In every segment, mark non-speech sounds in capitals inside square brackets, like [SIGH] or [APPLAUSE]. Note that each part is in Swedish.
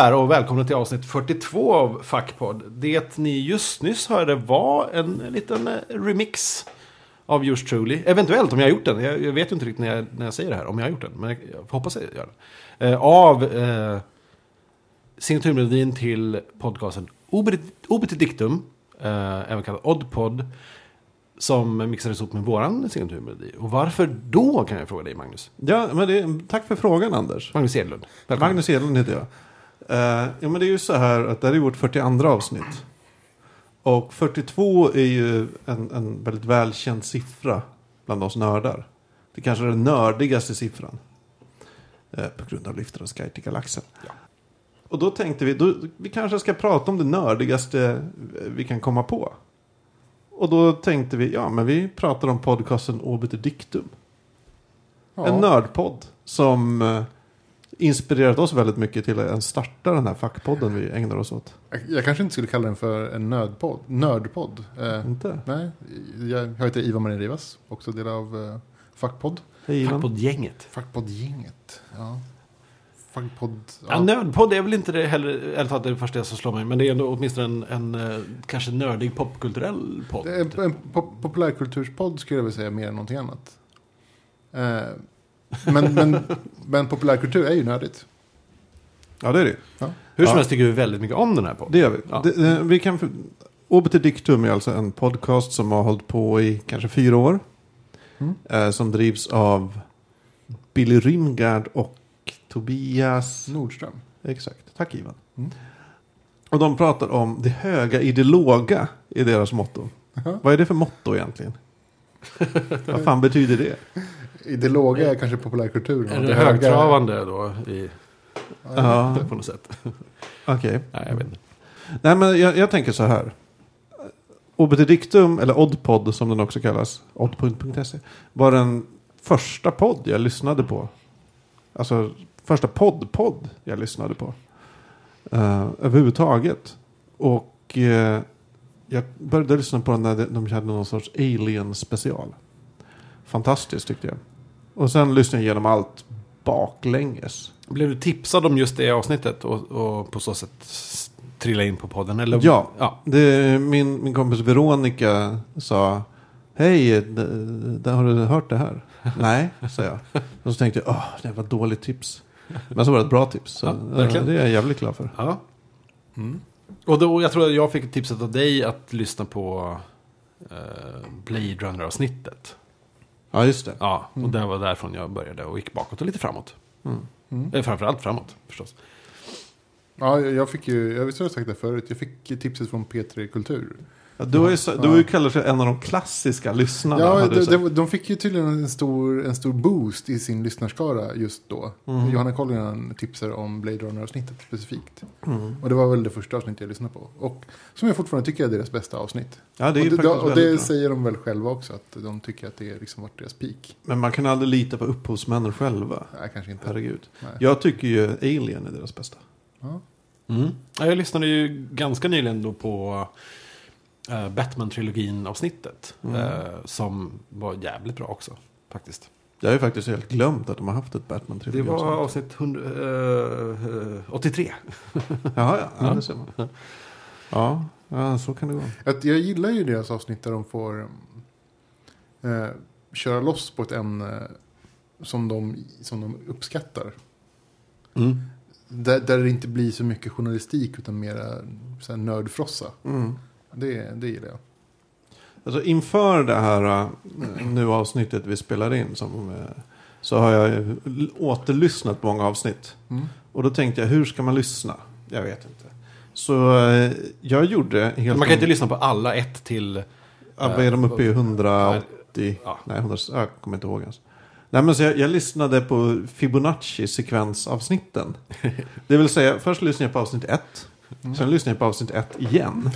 Där och välkomna till avsnitt 42 av Fackpodd. Det ni just nyss hörde var en liten eh, remix av Yours Truly. Eventuellt om jag har gjort den. Jag, vet ju inte riktigt när jag, när jag säger det här om jag har gjort den. Men jag, jag hoppas jag gör den. Eh, av eh, signaturmelodin till podcasten Obit Dictum. Eh, även kallad Oddpod. Som mixades ihop med våran signaturmelodi. Och varför då kan jag fråga dig Magnus? Ja, men det, tack för frågan Anders. Magnus Edlund. Välkommen. Magnus Edlund heter jag. Uh, ja, men det är ju så här att det här är vårt 42 avsnitt. Och 42 är ju en, en väldigt välkänd siffra bland oss nördar. Det kanske är den nördigaste siffran. Uh, på grund av Lyfter och Sky till galaxen. Ja. Och då tänkte vi, då, vi kanske ska prata om det nördigaste vi kan komma på. Och då tänkte vi, ja men vi pratar om podcasten Obiter Dictum. Ja. En nördpodd som eh, inspirerat oss väldigt mycket till att starta den här fackpodden vi ägnar oss åt. Jag, jag kanske inte skulle kalla den för en nödpodd, nördpodd. Eh, Inte? nej, jag, jag heter Ivar Marin Rivas, också del av eh, Fackpodd. Hej Ivan. Fackpoddgänget. Fackpoddgänget, ja. Fackpodd, Ja, nördpodd är väl inte det heller, eller talat det första som slår mig, men det är ändå åtminstone en, en eh, kanske nördig popkulturell podd. Det är en pop populärkulturspodd skulle jag vilja säga mer än någonting annat. Eh, men, men, men populärkultur är ju nördigt. Ja det är det. Hur som Ja. helst tycker vi väldigt mycket om den här podden. Det gör vi. Ja. Det, det, vi kan, Obiter Dictum är alltså en podcast som har hållit på i kanske fyra år. Mm. Eh, som drivs av Billy Rimgard och Tobias Nordström. Exakt, tack Ivan. Mm. Och de pratar om det höga i det låga i deras motto. Jaha. Vad är det för motto egentligen? [LAUGHS] Vad fan betyder det? I det låga är kanske populärkultur. Är det höga- högtravande då? I, Ja, på något sätt. [LAUGHS] okej. Nej, jag vet inte. Nej, men jag, jag tänker så här. Obiter Dictum, eller Oddpod som den också kallas, odd.se, var den första podd jag lyssnade på. Alltså första podd-podd jag lyssnade på. Uh, överhuvudtaget. Och eh, jag började lyssna på den när de- de hade någon sorts alien special. Fantastiskt tyckte jag. Och sen lyssnade jag igenom allt baklänges. Blev du tipsad om just det avsnittet och, och på så sätt trilla in på podden? Eller? Ja, ja. Det, min, min kompis Veronica sa Hej, har du hört det här? [LAUGHS] Nej, sa jag. Och så tänkte jag, åh, det var ett dåligt tips. Men så var det ett bra tips. Så, Ja, eh, det är jag jävligt glad för. ja. Och då, jag tror att jag fick tipset av dig att lyssna på eh, Blade Runner-avsnittet. Ja, just det. Ja, och det var därifrån jag började och gick bakåt och lite framåt. Mm. Mm. Eh, framförallt framåt förstås. Ja, jag fick ju, jag visste jag sagt det förut, jag fick tipset från P3 Kultur. Ja, du har ju, du har ju kallat dig en av de klassiska lyssnarna. Ja, de, de, de fick ju tydligen en stor, en stor boost i sin lyssnarskara just då. Mm. Johanna Collinen tipsade om Blade Runner-avsnittet specifikt. Mm. Och det var väl det första avsnittet jag lyssnade på. Och som jag fortfarande tycker är deras bästa avsnitt. Ja, det är och det, och det säger de väl själva också, att de tycker att det liksom varit deras peak. Men man kan aldrig lita på upphovsmännen själva. Nej, kanske inte. Herregud. Nej. Jag tycker ju Alien är deras bästa. Ja. Mm. Ja, jag lyssnade ju ganska nyligen då på eh, Batman-trilogin-avsnittet. Mm. Eh, som var jävligt bra också, faktiskt. Jag har ju faktiskt helt glömt att de har haft ett Det Batman-trilogi. var också. avsnitt 100, eh, 83. [LAUGHS] Jaha, ja. ja. Ja. Det ser man. Ja, ja, så kan det gå. Att jag gillar ju deras avsnitt där de får eh, köra loss på ett ämne som de, som de uppskattar. Mm. Där, där det inte blir så mycket journalistik utan mera så här nördfrossa. Mm. Det, det gillar jag. Alltså inför det här äh, nu avsnittet vi spelar in som, äh, så har jag återlyssnat många avsnitt. Mm. Och då tänkte jag, hur ska man lyssna? Jag vet inte. Så äh, jag gjorde helt... Man kan inte lyssna på alla ett till... Ja, vad är de uppe i? 180? Ja. Nej, 100, jag kommer inte ihåg ens. Nej, men så jag, jag lyssnade på Fibonacci-sekvensavsnitten. [LAUGHS] Det vill säga, först lyssnade jag på avsnitt 1. Sen lyssnade jag på avsnitt 1 igen.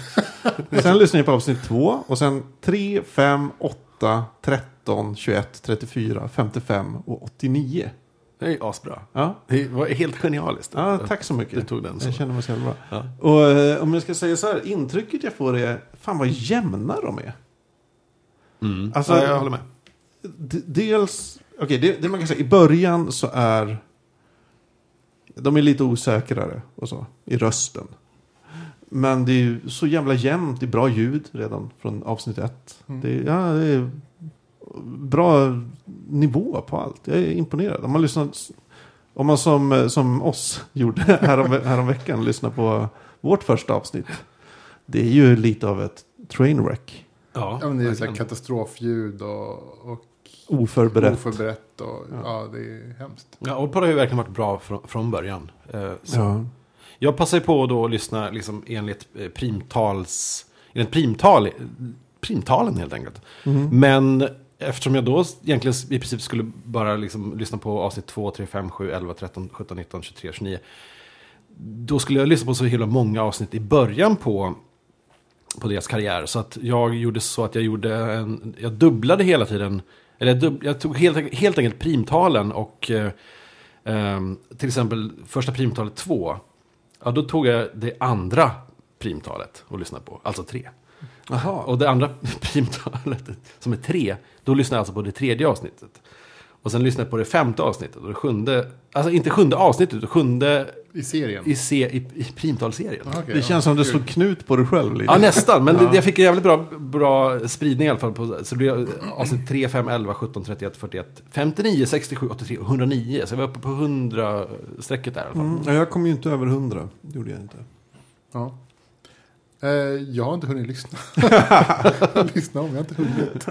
[LAUGHS] sen lyssnade jag på avsnitt 2. Och sen 3, 5, 8, 13, 21, 34, 55 och 89. Det är asbra. Ja, Det var helt genialiskt. ja tack så mycket. Du tog den så. Jag känner mig så jävla bra. Ja. Och eh, om jag ska säga så här, intrycket jag får är, fan vad jämna de är. Mm. Alltså- ja, jag håller med. Dels, okej, det, det man kan säga, i början så är de är lite osäkrare och så i rösten. Men det är ju så jävla jämnt, det är bra ljud redan från avsnitt ett. Mm. Det, är, ja, det är bra nivå på allt. Jag är imponerad. Om man lyssnar, om man som, som oss [LAUGHS] gjorde härom, häromveckan, lyssnar på vårt första avsnitt. Det är ju lite av ett trainwreck. Ja, Ja, men det är så katastrofljud och, och Oförberett. oförberett. Och, Ja. ja. det är hemskt. Ja, och har ju verkligen varit bra från, från början. Eh, så. Ja. Jag passar på då att lyssna liksom enligt eh, primtals... Enligt primtal, primtalen helt enkelt. Mm. Men eftersom jag då egentligen i princip skulle bara liksom lyssna på avsnitt 2, 3, 5, 7, 11, 13, 17, 19, 23, 29. Då skulle jag lyssna på så himla många avsnitt i början på, på deras karriär. Så att jag gjorde så att jag gjorde en, jag dubblade hela tiden. Eller jag, dubb, jag tog helt, helt enkelt primtalen och eh, ehm, till exempel första primtalet 2. Ja, då tog jag det andra primtalet och lyssnade på, alltså 3. Jaha. Och det andra [LAUGHS] primtalet, som är tre, då lyssnar jag alltså på det tredje avsnittet. Och sen lyssnar jag på det femte avsnittet och det sjunde, alltså inte sjunde avsnittet, utan sjunde I serien? i, se, i, i primtalserien. Ah, okej, Det ja. känns som du slog knut på dig själv lite. Ja, nästan. Men Ja. det, jag fick en jävligt bra, bra spridning i alla fall. På, så det blev avsnitt 3, 5, 11, 17, 31, 41, 59, 67, 83 och 109. Så jag var uppe på 100-strecket där i alla fall. Mm, ja, jag kom ju inte över hundra. Det gjorde jag inte. Ja. Eh, jag har inte hunnit lyssna. [LAUGHS] [LAUGHS] lyssna om, jag har inte hunnit.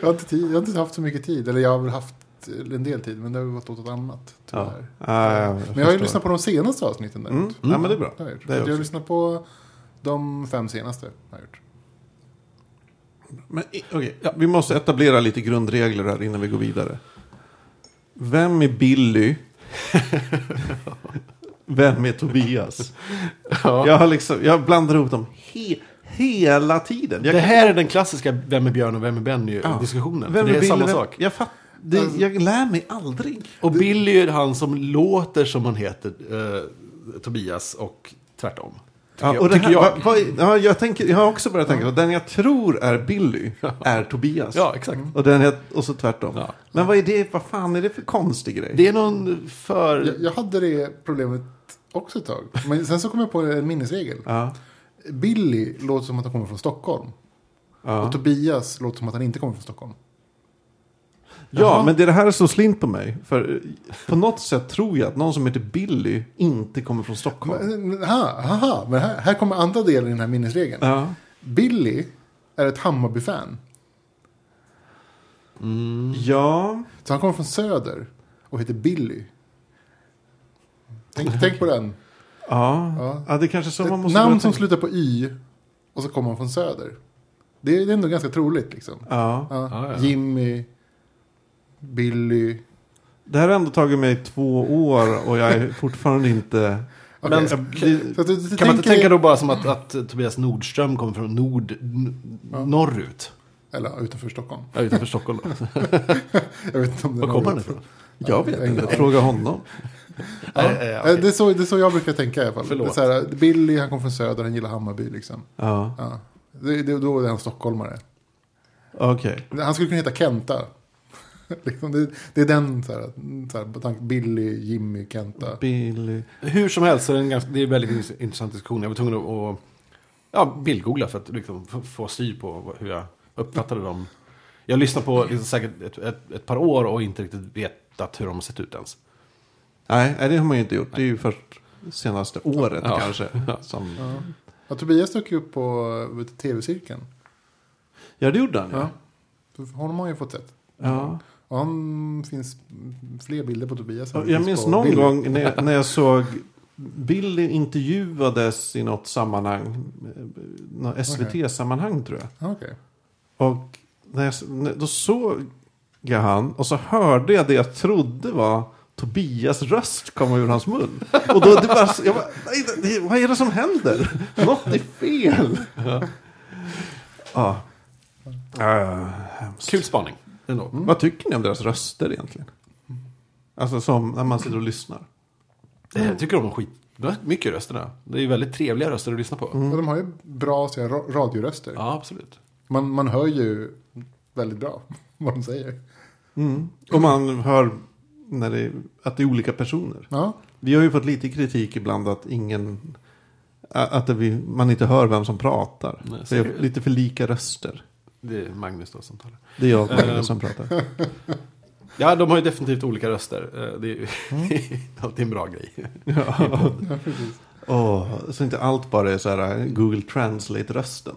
Jag har inte, tid, jag har inte haft så mycket tid. Eller jag har väl haft en del tid, men det har gått åt något annat. Ja. Tyvärr. Ja, jag men jag har ju lyssnat på de senaste avsnitten Mm. däremot. Ja, men det är bra. Det har jag, gjort. Det är jag har lyssnat på de fem senaste. Har jag gjort. Men, okej, ja, vi måste etablera lite grundregler här innan vi går vidare. Vem är Billy? [LAUGHS] Vem är Tobias? Ja. Jag, har liksom, jag blandar ihop dem he, hela tiden. Jag Det kan- här är den klassiska Vem är Björn och Vem är Benny Ja. Vem det är Billy? samma Vem- sak. Jag, fatt, det, Alltså- jag lär mig aldrig. Och Billy är han som låter som han heter eh, Tobias och tvärtom. Ja, jag. och det tycker här, jag. vad- vad- ja, jag, tänker, jag har också börjat tänka på den jag tror är Billy är Tobias. Ja, exakt. Och, den jag, och så tvärtom. Ja. Men vad är det, vad fan är det för konstig grej? Det är någon för... Jag, jag hade det problemet också ett tag. Men sen så kom jag på en minnesregel. Ja. Billy låter som att han kommer från Stockholm. Ja. Och Tobias låter som att han inte kommer från Stockholm. Ja, men det är det här som slint på mig. För eh, på något sätt tror jag att någon som heter Billy inte kommer från Stockholm. Men, aha, aha, men här, här kommer andra delen i den här minnesregeln. Ja. Billy är ett Hammarby-fan. Ja. Så han kommer från Söder och heter Billy. Tänk, tänk på den. Ja. Ja. ja, det är kanske så man Ett måste namn som slutar på Y och så kommer han från Söder. Det är ändå ganska troligt liksom. Ja. Ja. Ja, ja. Jimmy, Billy. Det här har ändå tagit mig två år och jag är [LAUGHS] fortfarande inte... Okej. Men du, du kan man inte tänka då bara som att, att Tobias Nordström kommer från nord, Ja. norrut? Eller utanför Stockholm. Ja, utanför Stockholm då. [LAUGHS] Jag vet inte om det Var kommer han ifrån? Jag vet inte, fråga honom. Ja. Eh, eh, Eh, det, är så, det är så jag brukar tänka i alla fall. Förlåt. Det är så här, Billy, han kommer från Söder, han gillar Hammarby liksom. Ja, Ja. Det, det, då är han stockholmare. okej. Han skulle kunna heta Kenta. [LAUGHS] liksom, det, det är den så här, så här, Billy, Jimmy, Kenta. Billy. Hur som helst så är det en, ganska, det är en väldigt intressant diskussion. Jag var tvungen att, att ja, bildgoogla för att liksom, få, styr på hur jag uppfattade dem. Jag lyssnade på liksom, säkert ett, ett, ett par år och inte riktigt vetat hur de har sett ut ens. Nej, nej, det har man ju inte gjort. Det är ju först senaste året Ja. kanske. [LAUGHS] Som... Ja. Ja, Tobias dök ju upp på tv-cirkeln. Ja, det gjorde han Ja. ja. Honom har man ju fått sett. ja. Och han finns fler bilder på Tobias. Jag minns någon Billy. gång när jag, när jag såg Billy intervjuades i något sammanhang. Något SVT-sammanhang tror jag. Ja, Okej. Och när jag, då såg jag han och så hörde jag det jag trodde var Tobias röst komma ur hans mun. Och då det bara, jag bara, nej, det, vad är det som händer? Något är fel. Ja. Ja, hemskt. Kul spaning. Ändå. Vad tycker ni om deras röster egentligen? Alltså som när man sitter och lyssnar. Eh, Jag tycker om skit mycket rösterna. Det är väldigt trevliga röster att lyssna på. Och de har ju bra så radioröster. Ja, absolut. Man, man hör ju väldigt bra [LAUGHS] vad de säger. Mm. Och man hör när det, att det är olika personer. Ja, Vi har ju fått lite kritik ibland att ingen... Att vi, man inte hör vem som pratar. Nej, det är så- lite för lika röster. Det är Magnus då som talar. Det är jag och Ehm. Magnus som pratar. [LAUGHS] Ja, de har ju definitivt olika röster. Eh, Det är ju Mm. [LAUGHS] alltid en bra grej. [LAUGHS] Ja. Åh, så inte allt bara är så här äh, Google Translate-rösten.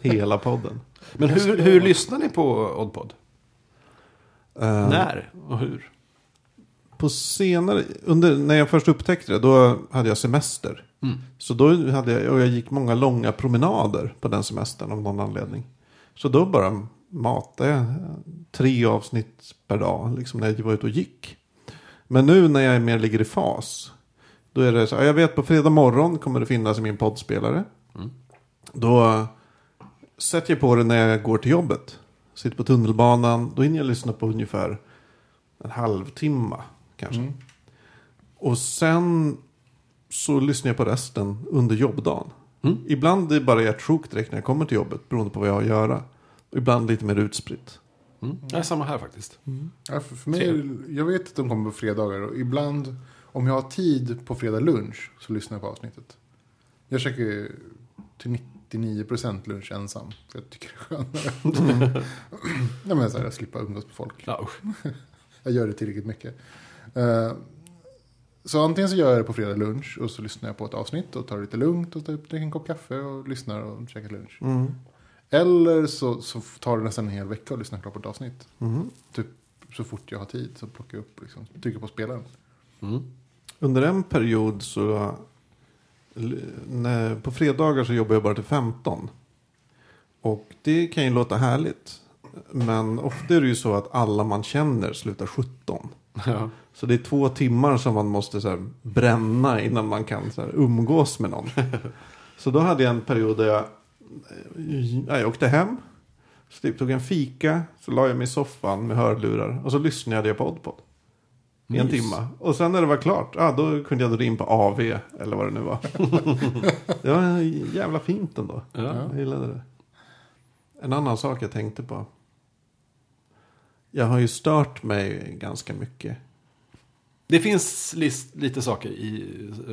Hela podden. Men hur, hur lyssnar ni på Oddpod? Eh, När och hur? På senare, under, när jag först upptäckte det, då hade jag semester. Mm. Så då hade jag, och jag gick många långa promenader på den semestern av någon anledning. Så då bara matade jag tre avsnitt per dag, liksom när jag var ute och gick. Men nu när jag mer ligger i fas, då är det så, ja, jag vet på fredag morgon kommer det finnas i min poddspelare. Mm. Då sätter jag på det när jag går till jobbet. Sitter på tunnelbanan, då hinner jag lyssna på ungefär en halvtimme kanske. Mm. Och sen så lyssnar jag på resten under jobbdagen. Mm. Ibland är det bara hjärtsjok direkt när jag kommer till jobbet, beroende på vad jag har att göra. Och ibland lite mer utspritt. Mm. Ja, samma här faktiskt. Ja, för, för mig, jag vet att de kommer på fredagar och ibland om jag har tid på fredag lunch så lyssnar jag på avsnittet. Jag käkar ju till 99% lunch ensam. För jag tycker det är skönare. [LAUGHS] Nej, men så här, jag slipper umgås med folk. [LAUGHS] Jag gör det tillräckligt mycket. Eh, så antingen så gör jag det på fredag lunch och så lyssnar jag på ett avsnitt och tar det lite lugnt och upp dricker en kopp kaffe och lyssnar och käkar lunch. Mm. Eller så, så tar det nästan en hel vecka att lyssna klart på ett avsnitt. Mm. Typ så fort jag har tid så plockar jag upp, liksom, trycker på spelaren. Mm. Under en period så... När, på fredagar så jobbar jag bara till 15. Och det kan ju låta härligt. Men ofta är det ju så att alla man känner slutar 17. Ja. Så det är två timmar som man måste så här, bränna innan man kan så här, umgås med någon. så då hade jag en period där jag, ja, jag åkte hem. Så typ tog en fika, så la jag mig i soffan med hörlurar. Och så lyssnade jag på Oddpod. I en Mys. timme. Och sen när det var klart, ja, då kunde jag dra in på AV. Eller vad det nu var. [LAUGHS] det var jävla fint ändå. Ja. Jag gillade det. En annan sak jag tänkte på. Jag har ju stört mig ganska mycket. Det finns lis- lite saker i,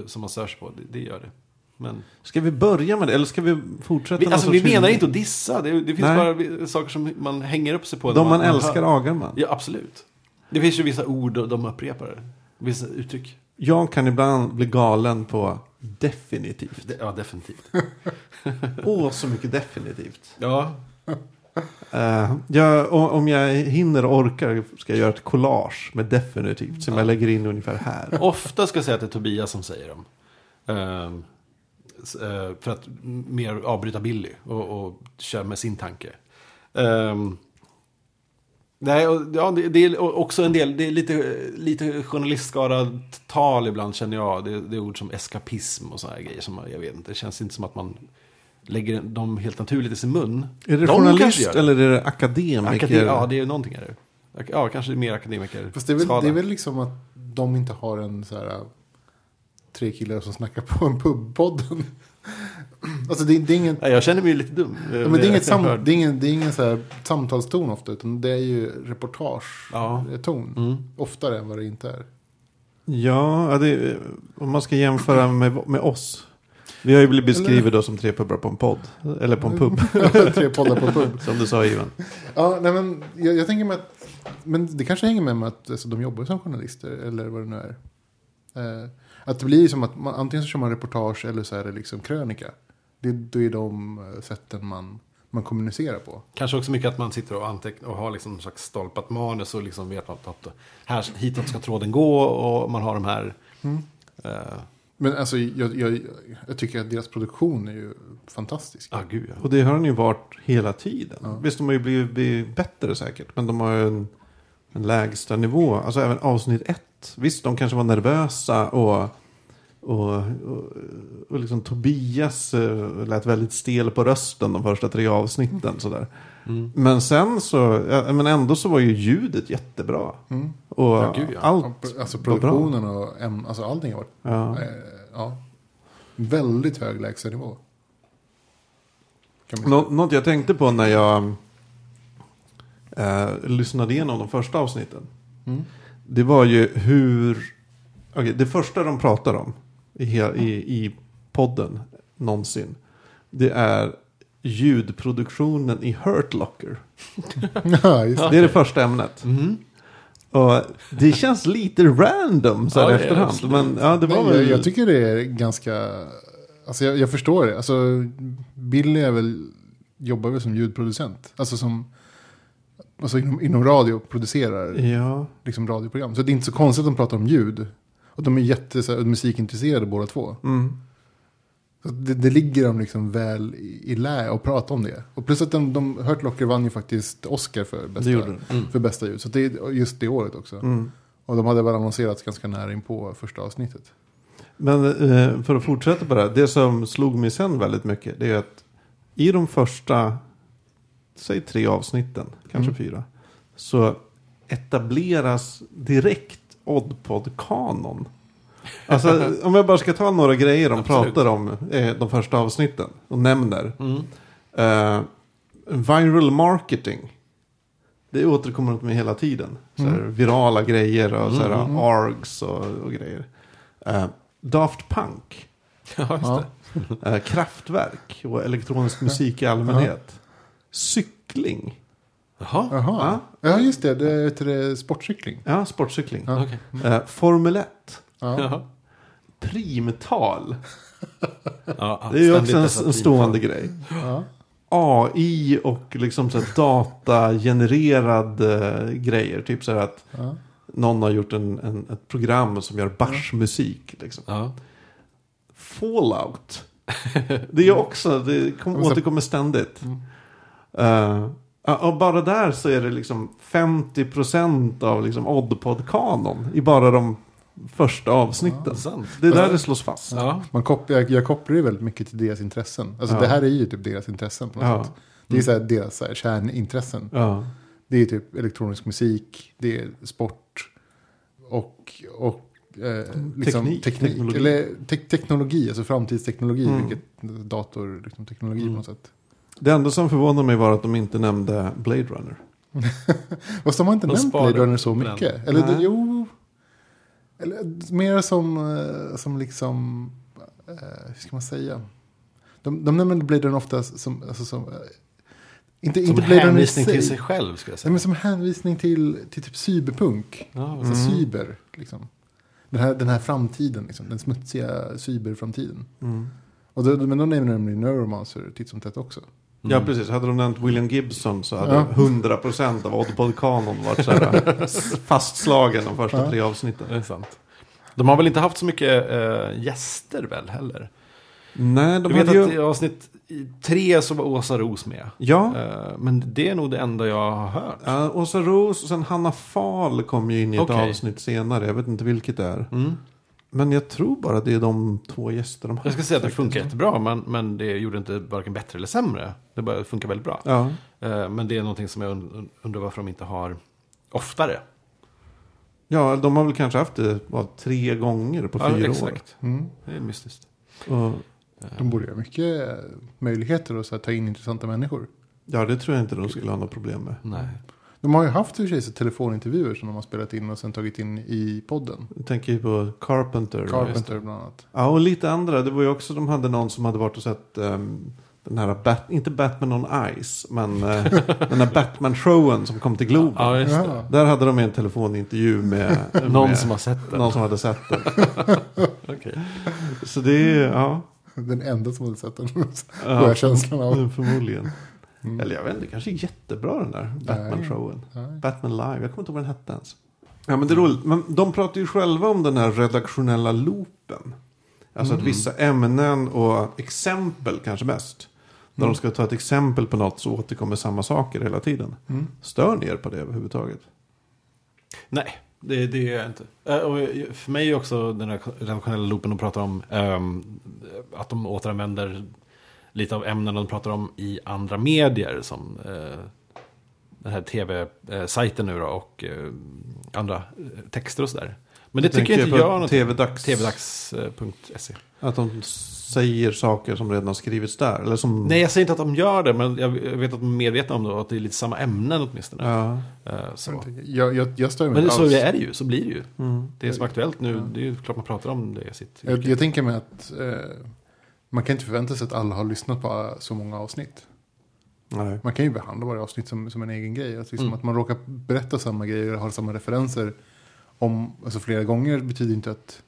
som man stör sig på. Det, det gör det. Men Ska vi börja med det? Eller ska vi fortsätta? vi, alltså, vi menar inte att dissa. Det, det finns Nej. bara saker som man hänger upp sig på. De man älskar hör. agar man. Ja, absolut. Det finns ju vissa ord och de upprepar. Vissa uttryck. Jag kan ibland bli galen på definitivt. Det, ja, definitivt. Åh, så mycket definitivt. Ja, Uh, jag, om jag hinner och orkar ska jag göra ett collage med definitivt. Som Ja. jag lägger in ungefär här. ofta ska jag säga att det är Tobias som säger dem. S- eh, för att mer avbryta Billy och, och köra med sin tanke. Ehm, nej, och, ja, det, det är också en del, det är lite, lite journalistskadad tal ibland känner jag. Det, det är ord som eskapism och sådana grejer som jag vet inte. Det känns inte som att man lägger dem helt naturligt i sin mun. Är det De journalist eller är det akademiker? Akade- ja, det är ju någonting är det. Ja, kanske mer akademiker. Fast det är, väl, det är väl liksom att de inte har en så här... Tre killar som snackar på en pubpodden. [LAUGHS] alltså det, det är ingen... Nej, jag känner mig lite dum. Ja, men det är, inget [LAUGHS] sam, det är ingen, det är ingen så här samtalston ofta, utan det är ju reportage-ton. Ja. Mm. Oftare än vad det inte är. Ja, ja, det, om man ska jämföra med, med oss. Vi har ju blivit beskrivna då som tre pubbar på en podd. Eller på en pub, [LAUGHS] Tre poddar på en pub. [LAUGHS] som du sa Ivan. Ja, nej, men jag, jag tänker mig att... Men det kanske hänger med med att alltså, de jobbar som journalister, eller vad det nu är. Eh, att det blir som att man, antingen så kör man reportage eller så är det liksom krönika. Det, det är de eh, sätten man, man kommunicerar på. Kanske också mycket att man sitter och antecknar och har liksom någon slags stolpat manus och liksom vet att, att här, hitåt ska tråden gå och man har de här... Mm. eh, Men alltså, jag, jag, jag tycker att deras produktion är ju fantastisk. Ja, gud ja. Och det har den ju varit hela tiden. Ja. Visst, de har ju blivit, blivit bättre säkert. Men de har ju en, en lägsta nivå. Alltså även avsnitt ett. Visst, de kanske var nervösa och... Och, och, och liksom Tobias eh, lät väldigt stel på rösten de första tre avsnitten. Sådär. Mm. Men sen så, ja, men ändå så var ju ljudet jättebra. Mm. Och Ja, gud, ja. allt Alltså var bra. produktionen och äm, alltså allting har varit Ja. eh, ja, väldigt hög lägstanivå. Nå- något jag tänkte på när jag eh, lyssnade igenom de första avsnitten. Mm. Det var ju hur Okej, det första de pratar om i, i, i podden någonsin. Det är ljudproduktionen i Hurt Locker. [LAUGHS] Ja, det. Är det första ämnet. Mhm. Och det känns lite random så här Ja, efterhand. absolut. Men ja, det var Nej, väl... jag, jag tycker det är ganska... Alltså jag, jag förstår det. Alltså Billy är väl, jobbar väl som ljudproducent. Alltså som... Alltså inom, inom radio producerar Ja, liksom radioprogram. Så det är inte så konstigt att de pratar om ljud. Och de är jätte så här, musikintresserade båda två. mm. Så det, det ligger dem liksom väl i, i lä att prata om det. Och plus att de, de Hurt Locker vann ju faktiskt Oscar för bästa, den. för bästa ljud. Så det är just det året också. Mm. Och de hade väl annonserats ganska nära in på första avsnittet. Men eh, för att fortsätta på det här. Det som slog mig sen väldigt mycket. Det är att i de första, säg tre avsnitten, kanske Mm. fyra. Så etableras direkt Oddpod-kanon. Alltså om jag bara ska ta några grejer de Absolut. pratar om eh, de första avsnitten. Och nämner. Mm. Eh, viral marketing. Det återkommer de med hela tiden. Så här, Virala grejer och så här, Mm. ARGs och, och grejer. Eh, Daft Punk. Ja, just Ja. det. Eh, kraftverk och elektronisk musik i allmänhet. Cykling. Jaha, Jaha. Ja, just det. Det är det sportcykling. Ja, sportcykling. Ja. okej. Eh, Formel 1. Ja. Jaha. Primtal. [LAUGHS] Ja, Det är ju också en, en stående grej. Ja. AI och liksom så datagenererad eh, grejer. Typ så här att Ja. någon har gjort en, en, ett program som gör bashmusik. Liksom. Ja. Fallout. Det är också, det kom, återkommer ständigt. Mm. Eh, ja, och bara där så är det liksom 50% av liksom Oddpod-kanon i bara de första avsnitten. Sant. Det är där det slås fast. Ja. Man kopplar, jag, jag kopplar ju väldigt mycket till deras intressen. Alltså Ja. det här är ju typ deras intressen på något Ja. sätt. Det är så här deras så här, kärnintressen. Ja. Det är typ elektronisk musik, det är sport och, och eh, liksom Teknik, teknik. teknologi. Eller te teknologi, alltså framtidsteknologi, Mm. vilket dator, liksom, teknologi Mm. på något sätt. Det enda som förvånar mig var att de inte nämnde Blade Runner. [LAUGHS] Fast de har inte De nämnt Blade Runner så på den. mycket. Eller det, Nej. jo, eller, mer som, eh, som liksom, eh, hur ska man säga? De, de nämner Blade Runner ofta som, alltså som eh, inte, Som inte Blade hänvisning sig. till sig själv, skulle jag Nej, säga. men som hänvisning till, till typ cyberpunk. Ja, Alltså Mm. cyber, liksom. Den här, den här framtiden, liksom. den smutsiga cyberframtiden. Mm. Och då, men då nämner de ju Neuromancer titt som tätt också. Ja, precis. Hade de nämnt William Gibson så hade Ja. 100% av Oddpod-kanon varit så här [LAUGHS] fastslagen de första Ja. tre avsnitten. Det är sant. De har väl inte haft så mycket eh, gäster väl heller? Nej, de jag vet hade att ju... i avsnitt tre så var Åsa Ros med. Ja, Eh, men det är nog det enda jag har hört. Ja, Åsa Ros och sen Hanna Fahl kom ju in i ett Okej. avsnitt senare. Jag vet inte vilket det är. Mm. Men jag tror bara det är de två gäster de har. Jag ska säga att det funkar jättebra, men, men det gjorde inte varken bättre eller sämre. Det bara funkar väldigt bra. Ja. Eh, men det är någonting som jag und- undrar varför de inte har oftare. ja, de har väl kanske haft det vad, tre gånger på Ja, fyra exakt. Mm. Det är mystiskt. år. Och, De borde ha mycket möjligheter att så här, ta in intressanta människor. ja, det tror jag inte de skulle ha något problem med. Nej. De har ju haft i och för sig så telefonintervjuer som de har spelat in och sen tagit in i podden. Jag tänker ju på Carpenter. Carpenter bland annat. Ja, och lite andra. Det var ju också, de hade någon som hade varit och sett ehm, den här, Bat, inte Batman on Ice, men eh, [LAUGHS] den här Batman-showen som kom till Globen. Ja, just det. Ja. Där hade de en telefonintervju med, [LAUGHS] Någon med som har sett den. någon som hade sett den. [LAUGHS] Okej. Så det är, ja. Den enda som hade sett den. jag känslan av. Förmodligen. Mm. Eller jag vet inte, kanske jättebra den där Batman-showen. Batman Live, jag kommer inte ihåg vad den hette ens. Ja men det är roligt, men de pratar ju själva om den här redaktionella loopen. Alltså Mm. att vissa ämnen och exempel kanske mest. När Mm. de ska ta ett exempel på något så återkommer samma saker hela tiden. Mm. Stör ni er på det överhuvudtaget? Nej, det, det gör jag inte. Eh, Och för mig är också den här redaktionella loopen de pratar om ehm, att de återanvänder lite av ämnen de pratar om i andra medier som eh, den här tv-sajten nu då och eh, andra eh, texter och sådär. Men Men det tycker jag inte gör något. TV-dags. tvdags.se. Att de säger saker som redan har skrivits där. Eller som... Nej, jag säger inte att de gör det, men jag vet att de är medvetna om det och att det är lite samma ämnen åtminstone. Ja. Eh, Så. Jag, jag, jag stör mig Men så alls. är det ju, så blir det ju. Mm. Det som är aktuellt nu, det är ju klart man pratar om det i sitt Jag, jag tänker mig att eh, man kan inte förvänta sig att alla har lyssnat på så många avsnitt. Nej. Man kan ju behandla varje avsnitt som, som en egen grej. Att, liksom Mm. att man råkar berätta samma grejer och har samma referenser om, alltså flera gånger betyder inte att,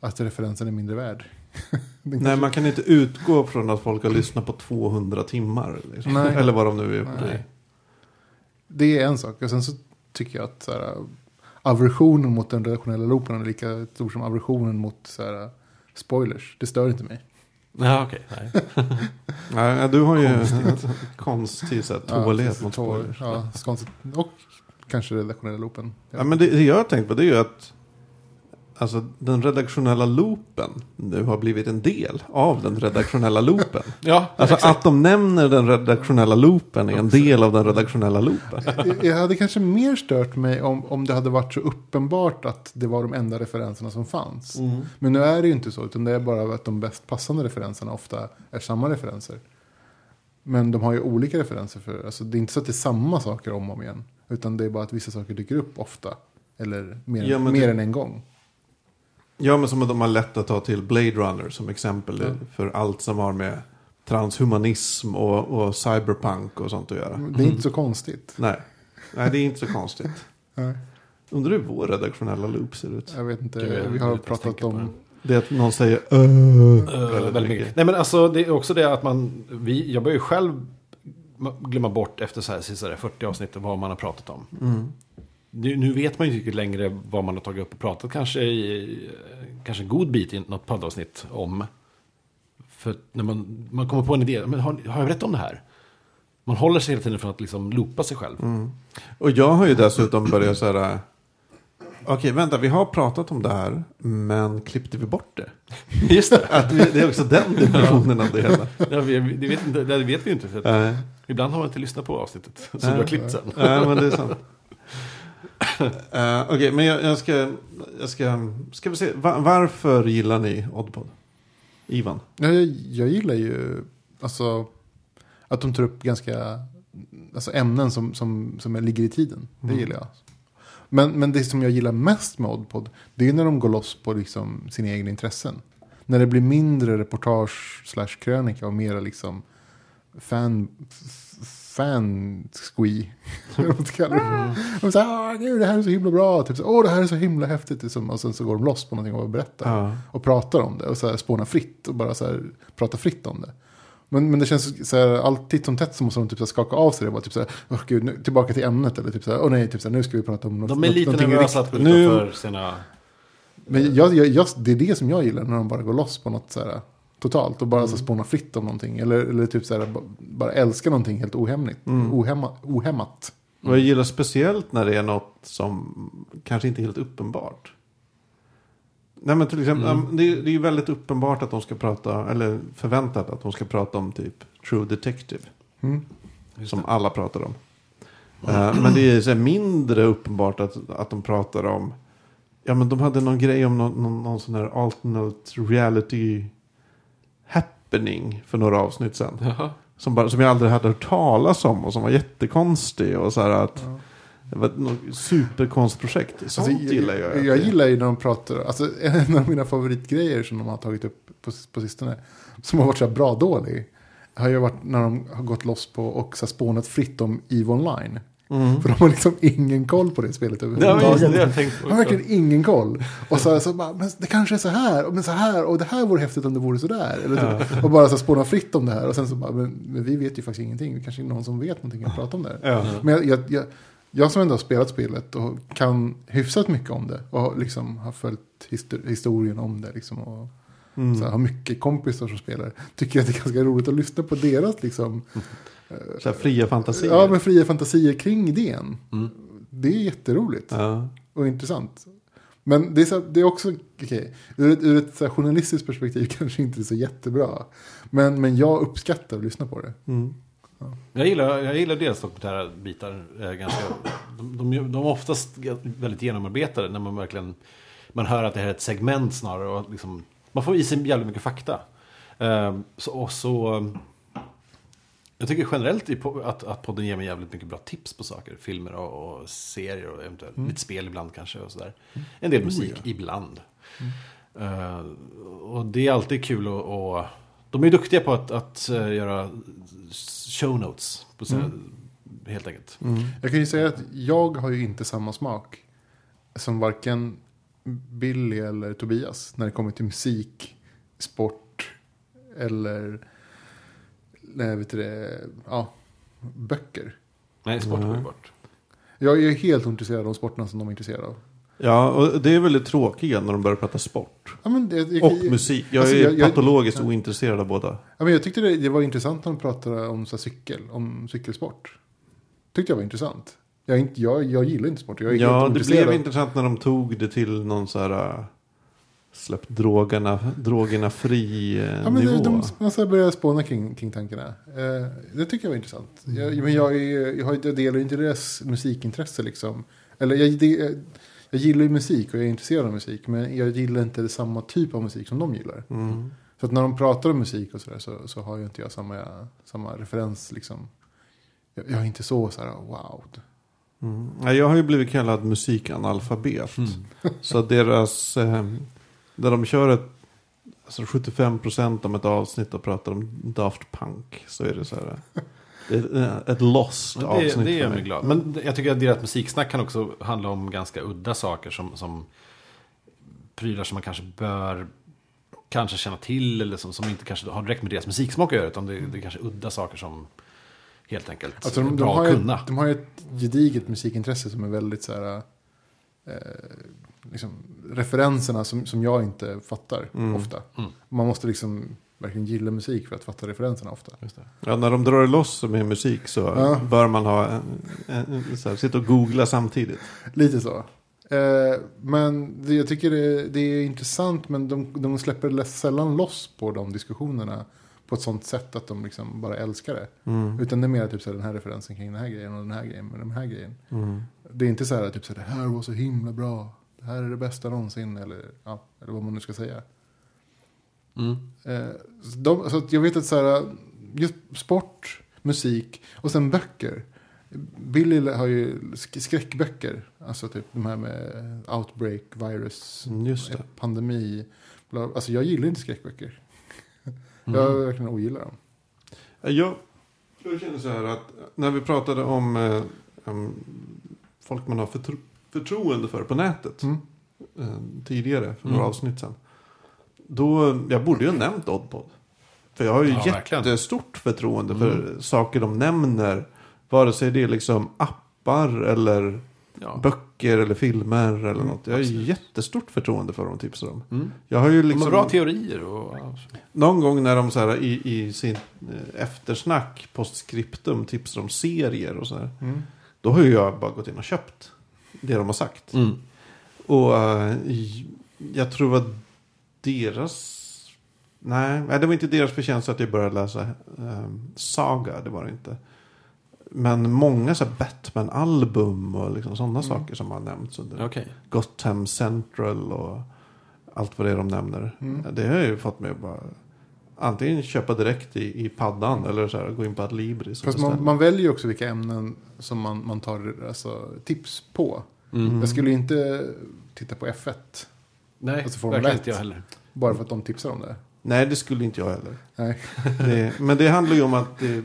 att referensen är mindre värd. [LAUGHS] Nej, kanske- man kan inte utgå från att folk har lyssnat på 200 timmar. Liksom. [LAUGHS] Eller vad de nu är i. Nej. Det är en sak. Och sen så tycker jag att så här, aversionen mot den redaktionella loopen är lika stor som aversionen mot så här, spoilers. Det stör inte mig. Ja, okej. nej. [LAUGHS] Nej, du har ju [LAUGHS] konstig så här, tålighet Ja, mot spoilers. Ja, konstigt. Och kanske redaktionella loopen. Ja, men det, det jag har tänkt på det är ju att alltså, den redaktionella loopen nu har blivit en del av den redaktionella loopen. [LAUGHS] Ja, Alltså exakt. att de nämner den redaktionella loopen är en del av den redaktionella loopen. [LAUGHS] Jag- hade kanske mer stört mig om, om det hade varit så uppenbart att det var de enda referenserna som fanns. Men nu är det ju inte så, utan det är bara att de bäst passande referenserna ofta är samma referenser. Men de har ju olika referenser för, alltså det är inte så att det är samma saker om och om igen. Utan det är bara att vissa saker dyker upp ofta. Eller mer, Ja, mer det- än en gång. Ja, men som att de har lätt att ta till Blade Runner som exempel Ja. för allt som har med transhumanism och, och cyberpunk och sånt att göra. Det är inte så konstigt. Nej. Nej, det är inte så konstigt. [LAUGHS] Nej, Undrar hur vår redaktionella loop ser ut. jag vet inte, Gud, vi har pratat om... det. Är att någon säger "Öh", Eh, väldigt väldigt mycket. Nej men alltså det är också det att man, vi, jag börjar ju själv glömma bort efter så här, sista 40 avsnitt vad man har pratat om. Mm. Nu, nu vet man ju inte längre vad man har tagit upp och pratat kanske i kanske en god bit i något poddavsnitt om. För när man, man kommer på en idé, men har, har jag berättat om det här? Man håller sig hela tiden från att liksom loopa sig själv. Mm. Och jag har ju dessutom börjat så här. Okej, vänta, vi har pratat om det här, men klippte vi bort det? [LAUGHS] Just det. [LAUGHS] Att vi, det är också den dimensionen av det hela. [LAUGHS] Ja, vi, det, vet det vet vi ju inte. För att Nej, ibland har man inte lyssnat på avsnittet som Nej. du har klippt sen. Nej, men det är sant. Uh, Okej, men jag, jag ska, jag ska, ska vi se, Va- varför gillar ni Oddpod? Ivan? Ja, jag, jag gillar ju alltså, att de tar upp ganska alltså, ämnen som, som, som ligger i tiden. Det Mm. gillar jag. Men, men det som jag gillar mest med Oddpod, det är när de går loss på liksom, sina egna intressen. När det blir mindre reportage slash krönika och mera liksom fan, f- fan squee. Eller [LAUGHS] vad man ska kalla det. De säger, ah, gud, det här är så himla bra. Typ, så, Åh, det här är så himla häftigt. Liksom. Och sen så går de loss på någonting och berättar Ja. och pratar om det och så här spånar fritt och bara så här pratar fritt om det. Men, men det känns så här, alltid som tätt så måste de typ så här skaka av sig det. Bara typ så här, åh gud, nu, tillbaka till ämnet. Eller typ så här, åh nej, typ så här, nu ska vi prata om något. De är något- lite någonting nervösa att gå riktigt. Nu- utanför sina... Men jag, jag, jag, det är det som jag gillar när de bara går loss på något så här totalt. Och bara Mm. så spånar fritt om någonting. Eller, eller typ så här, ba- bara älskar någonting helt ohämligt. Mm. Ohämma, ohämmat. Och jag gillar speciellt när det är något som kanske inte är helt uppenbart. Nej men till exempel, Mm. det, är, det är väldigt uppenbart att de ska prata, eller förväntat att de ska prata om typ True Detective. Mm. Som det. alla pratar om. Eh, men det är så mindre uppenbart att, att de pratar om, ja men de hade någon grej om någon, någon, någon sån här alternate reality happening för några avsnitt sedan. Jaha. Som, bara, som jag aldrig hade hört talas om och som var jättekonstig. Och så här att, Ja. Det var ett något superkonstprojekt. Sånt Alltså, gillar jag. Jag, jag gillar ju när de pratar, alltså [LAUGHS] en av mina favoritgrejer som de har tagit upp på, på sistone, som har varit så här bra dålig, har ju varit när de har gått loss på och så spånat fritt om EVE Online. Mm. För de har liksom ingen koll på det spelet överhuvudtaget. det jag tänkte De har verkligen ingen koll. Och så, så bara, men det kanske är så här, och men så här, och det här vore häftigt om det vore så där. Eller typ, Och bara så spåna fritt om det här. Och sen så bara, men, men vi vet ju faktiskt ingenting. Det kanske är någon som vet någonting att prata om det här. Ja. Men jag, jag, jag, jag som ändå har spelat spelet och kan hyfsat mycket om det. Och liksom har följt histor- historien om det. Liksom, och Mm. så här, har mycket kompisar som spelar. Tycker att det är ganska roligt att lyssna på deras liksom, [LAUGHS] Så här fria fantasier. ja, men fria fantasier kring idén. Mm. Det är jätteroligt Ja. och intressant. Men det är, så, det är också, okej, ur ett, ur ett så här, journalistiskt perspektiv [LAUGHS] kanske inte är så jättebra. Men, men jag uppskattar att lyssna på det. Mm. Jag gillar, jag gillar deras dokumentära bitar eh, ganska. De, de, de är oftast väldigt genomarbetade när man verkligen man hör att det här är ett segment snarare. Och liksom, man får i sig jävligt mycket fakta. Eh, så, och så... Jag tycker generellt att, att podden ger mig jävligt mycket bra tips på saker. Filmer och, och serier och eventuellt lite spel ibland kanske och sådär. En del musik ibland. Eh, och det är alltid kul att... Och, de är duktiga på att, att eh, göra show notes. På sina, Helt enkelt. Jag kan ju säga att jag har ju inte samma smak som varken Billy eller Tobias när det kommer till musik, sport eller nej, vet du det, ja, böcker. Nej, sport går ju bort. Jag är helt ointresserad av sporterna som de är intresserade av. Ja, och det är väldigt tråkiga när de börjar prata sport. Ja, men det, jag, Och jag- musik. Jag alltså, är jag- jag- patologiskt ointresserad av båda. Ja, men jag tyckte det, det var intressant när de pratade om så här, cykel, om cykelsport. Tyckte jag var intressant. Jag, inte, jag, jag gillar inte sport. Jag är helt Ja, det blev intressant när de tog det till någon så här... äh, Släpp drogerna, drogerna fri eh, Ja, men nivå. de, de började spåna kring, kring tankarna. Eh, det tycker jag var intressant. Jag, men jag, är, jag, har, jag delar inte deras musikintresse liksom. Eller jag, det, jag gillar ju musik och jag är intresserad av musik. Men jag gillar inte samma typ av musik som de gillar. Mm. Så att när de pratar om musik och sådär så, så har ju inte jag samma, samma referens liksom. Jag, jag är inte så så här wow. Mm. Ja, jag har ju blivit kallad musikanalfabet. Mm. Så deras... Eh, där de kör ett... Alltså 75% om ett avsnitt och pratar om Daft Punk. Så är det så här... Det är ett lost Men avsnitt det, det för gör mig. glad. Men jag tycker att deras musiksnack kan också handla om ganska udda saker som, som prylar som man kanske bör kanske känna till eller som, som inte kanske har direkt med deras musiksmak att göra. Utan det, det är kanske udda saker som helt enkelt Alltså är de, de, bra har att kunna. de har ju ett gediget musikintresse som är väldigt så här... Eh, liksom, referenserna som, som jag inte fattar Mm. ofta. Mm. Man måste liksom verkligen gilla musik för att fatta referenserna ofta. Just det. Ja, när de drar loss med musik så Ja. bör man ha en, en, en, så här, sitta och googla samtidigt. Lite så. Eh, men det, jag tycker det, det är intressant men de, de släpper sällan loss på de diskussionerna på ett sånt sätt att de liksom bara älskar det. Mm. Utan det är mer typ så här, den här referensen kring den här grejen och den här grejen med den här grejen. Mm. Det är inte så här typ så här, det här var så himla bra. Här är det bästa någonsin eller, ja, eller vad man nu ska säga. Mm. Eh, så de, så att jag vet att så här, just sport, musik och sen böcker. Billy har ju sk- skräckböcker. Alltså typ de här med outbreak, virus, Mm, pandemi. Bla, alltså jag gillar inte skräckböcker. [LAUGHS] Mm. Jag verkligen ogillar dem. Jag, jag känner så här att när vi pratade om eh, em, folk man har förtro, förtroende för på nätet Mm. eh, tidigare, för några Mm. avsnitt sedan. Då, jag borde ju ha nämnt Oddpod. För jag har ju Ja, jättestort förtroende för Mm. saker de nämner. Vare sig det är liksom appar eller Ja. böcker eller filmer eller Mm, något. Jag har ju absolut. jättestort förtroende för dem tipsar om. Mm. Jag har ju De liksom... har bra teorier och... Någon gång när de så här, i, i sin eh, eftersnack, postskriptum, tipsar om serier och så här. Mm. Då har ju jag bara gått in och köpt det de har sagt. Mm. Och j- jag tror att deras... Nej, det var inte deras förtjänst att jag började läsa eh, Saga. Det var det inte. Men många så Batman-album och liksom sådana saker som har nämnts under Okej. Gotham Central och allt vad det är de nämner. Mm. Det har ju fått mig att bara antingen köpa direkt i, i paddan eller så här, gå in på Adlibris man, man väljer ju också vilka ämnen som man, man tar alltså, tips på. Mm. Jag skulle inte titta på F1 Nej, Alltså verkligen 1. inte jag heller. bara för att de tipsar om det. Nej, det skulle inte jag heller. Nej. Det, men det handlar ju om att det,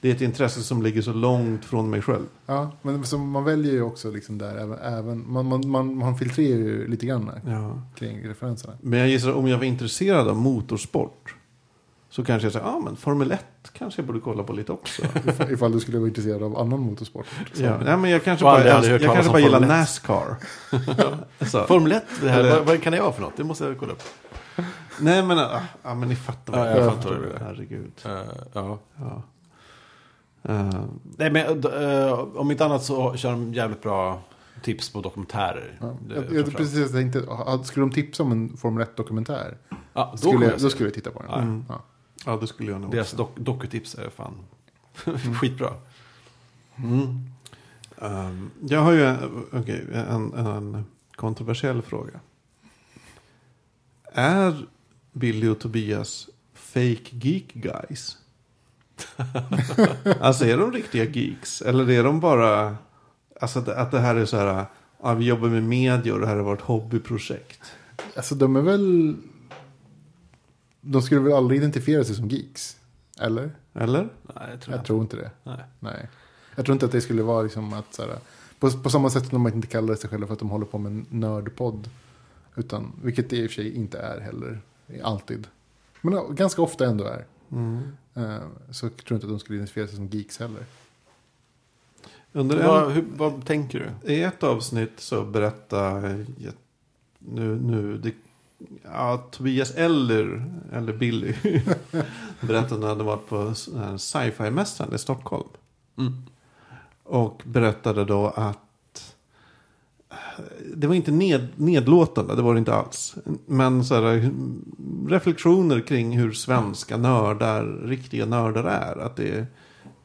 det är ett intresse som ligger så långt från mig själv. Ja, men så man väljer ju också liksom där även, även man, man, man, man filtrerar ju lite grann Ja. kring referenserna. Men jag gissar om jag var intresserad av motorsport så kanske jag säger, ja ah, men Formel 1 kanske jag borde kolla på lite också. [LAUGHS] If- Ifall du skulle vara intresserad av annan motorsport. Så- ja, nej, men jag kanske bara, jag, jag kanske bara gillar Formel 1. Nascar. [LAUGHS] så. Formel 1, det här, vad, vad kan det vara för något? Det måste jag kolla upp. Nej men, ah, ah, men ni fattar Ja, jag Ja. fattar det. Herregud. Uh, ja. Ja. Eh, Nej, men eh, om inte annat så kör de jävligt bra tips på dokumentärer. Ja. Det- Jag, jag, precis tänkte, ah, skulle de tipsa om en Formel 1-dokumentär? Ja, då Skulle, jag, jag då skulle jag titta på den. Ja. Mm. Ja. Ja, det skulle jag nog Deras dok dokutips är fan Mm. [LAUGHS] skitbra. Ehm, jag har ju en, okej, en, en kontroversiell fråga. är Billy och Tobias fake geek guys? [LAUGHS] alltså är de riktiga geeks? Eller är de bara, alltså att, att det här är så här, ja, vi jobbar med media och det här har varit hobbyprojekt. Alltså de är väl... De skulle väl aldrig identifiera sig som geeks? Eller? Eller? Nej, jag tror Jag inte. tror inte det. Nej. Nej. Jag tror inte att det skulle vara liksom att så här, på, på samma sätt som de inte kallar sig själva för att de håller på med en nördpodd. Utan, vilket det i och för sig inte är heller. Alltid. Men ja, ganska ofta ändå är. Mm. Eh, så jag tror inte att de skulle identifiera sig som geeks heller. Under Vad, hur, vad tänker du? I ett avsnitt så berättar nu, nu det, ja, Tobias eller, eller Billy [LAUGHS] berättade när han hade varit på sci-fi-mässan i Stockholm. Mm. Och berättade då att det var inte ned, nedlåtande, det var det inte alls. Men så här, reflektioner kring hur svenska nördar, riktiga nördar är. Att det är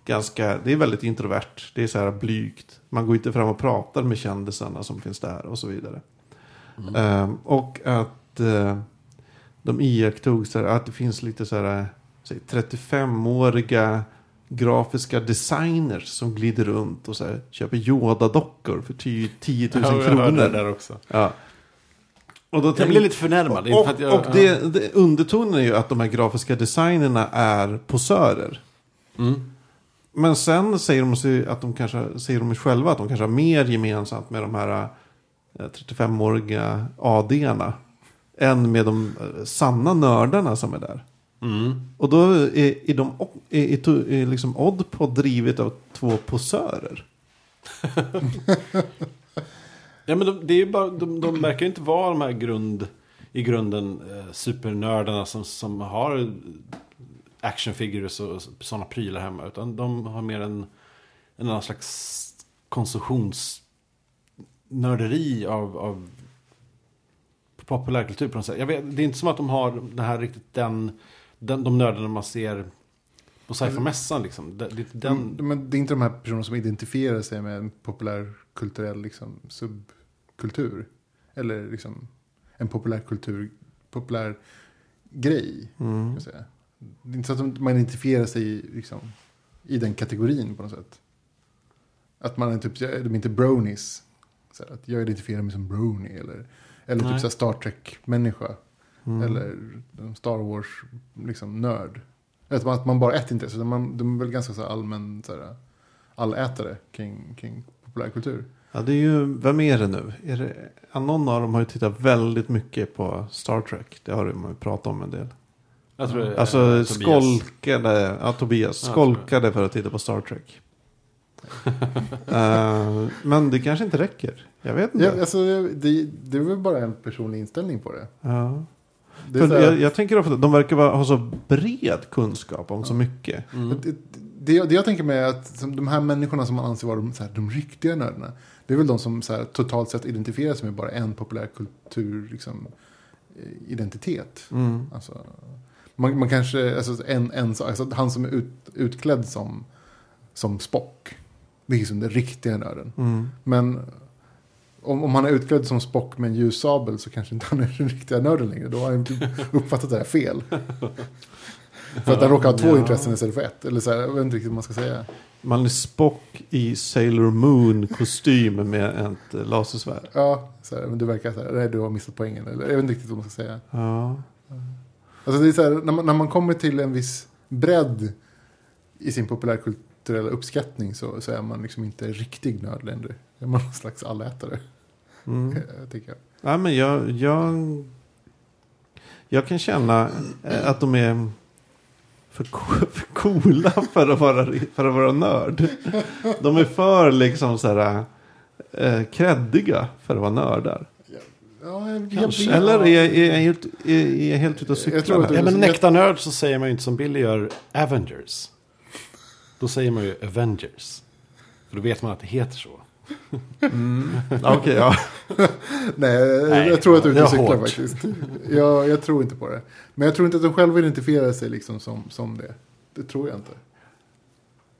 ganska, det är väldigt introvert. Det är så här blygt. Man går inte fram och pratar med kändisarna som finns där och så vidare. Ehm, och att eh, de iakttog så här, att det finns lite så här, säg, 35-åriga grafiska designers som glider runt och så här, köper Yoda-dockor för 10 10 000 Ja, jag kronor. det där också. Ja. Och då Jag blir lite förnärmad. och, för att jag, och det, det, undertonen är ju att de här grafiska designerna är posörer. Mm. Men sen säger de, sig att de kanske, säger de själva att de kanske har mer gemensamt med de här eh, 35-åriga AD-arna. Än med de eh, sanna nördarna som är där. Mm. Och då är, är, de, är, är, är liksom Oddpod drivet av två posörer. [LAUGHS] Ja, men de, det är bara, de, de verkar inte vara de här grund, i grunden eh, supernördarna som, som har actionfigures och sådana prylar hemma. Utan de har mer en, en annan slags konsumtionsnörderi av, av populärkultur på något sätt. Jag vet, det är inte som att de har det här riktigt den, den de nördarna man ser på sci-fi-mässan liksom. Det, den, Den... Men det är inte de här personerna som identifierar sig med en populärkulturell liksom, subkultur. Eller liksom en populärkultur, populär grej. Mm. kan jag säga. Det är inte så att man identifierar sig i, liksom, i den kategorin på något sätt. Att man är typ, de är inte bronies. Så att jag identifierar mig som brony. Eller, eller Nej. typ så Star Trek-människa. Mm. Eller Star Wars liksom, nörd. Att man, att man bara intresse. utan Man, de är väl ganska så allmän så här, allätare kring, kring populärkultur. Ja, det är ju, vem är det nu? Är det, någon av dem har ju tittat väldigt mycket på Star Trek. Det har man ju pratat om en del. jag tror det är Alltså Tobias. skolkade, ja Tobias, Ja, skolkade för att titta på Star Trek. [LAUGHS] Eh, men det kanske inte räcker. Jag vet inte. Ja, alltså, det, det är väl bara en personlig inställning på det. Ja. det För jag, jag tänker ofta att de verkar vara, ha så bred kunskap om så mycket. Mm. Det, det, det jag tänker mig är att de här människorna som man anser vara de, så här, de riktiga nördarna. Det är väl de som så här, totalt sett identifierar sig med bara en populärkultur liksom, eh, identitet. Mm. Alltså, man, man kanske, alltså, en, en, alltså, han som är ut, utklädd som, som Spock. Det är liksom den riktiga nörden. Mm. Men om, om han är utklädd som Spock med en ljussabel så kanske inte han är den riktiga nörden längre. Då har han uppfattat det här fel. För att han råkar ha två Ja. intressen istället för ett. Eller så här, jag vet inte riktigt vad man ska säga. Man är Spock i Sailor Moon kostym med ett lasersvärd. Ja, så här, men du verkar så här, nej du har missat poängen. Eller, jag vet inte riktigt vad man ska säga. Ja. Alltså det är så här, när man, när man kommer till en viss bredd i sin populärkulturella uppskattning så, så är man liksom inte riktig nörd längre. Är man någon slags allätare, Mm. [LAUGHS] jag tycker. Ja, men jag, jag, jag kan känna eh, att de är för, co- [LAUGHS] för coola för att, vara, för att vara nörd. De är för liksom så här eh, kreddiga för att vara nördar. Ja, jag, Kanske. jag, Eller är jag, är jag, helt, är, är jag helt ute och Jag cyklar? Ja, men en Jag- äkta nörd så säger man ju inte som Billy gör Avengers. Då säger man ju Avengers. För då vet man att det heter så. Mm. [LAUGHS] Okej, ja. [LAUGHS] Nej, jag- Nej, jag tror att du var cyklar hårt. faktiskt. Jag, jag tror inte på det. Men jag tror inte att de själva identifierar sig liksom som, som det. Det tror jag inte.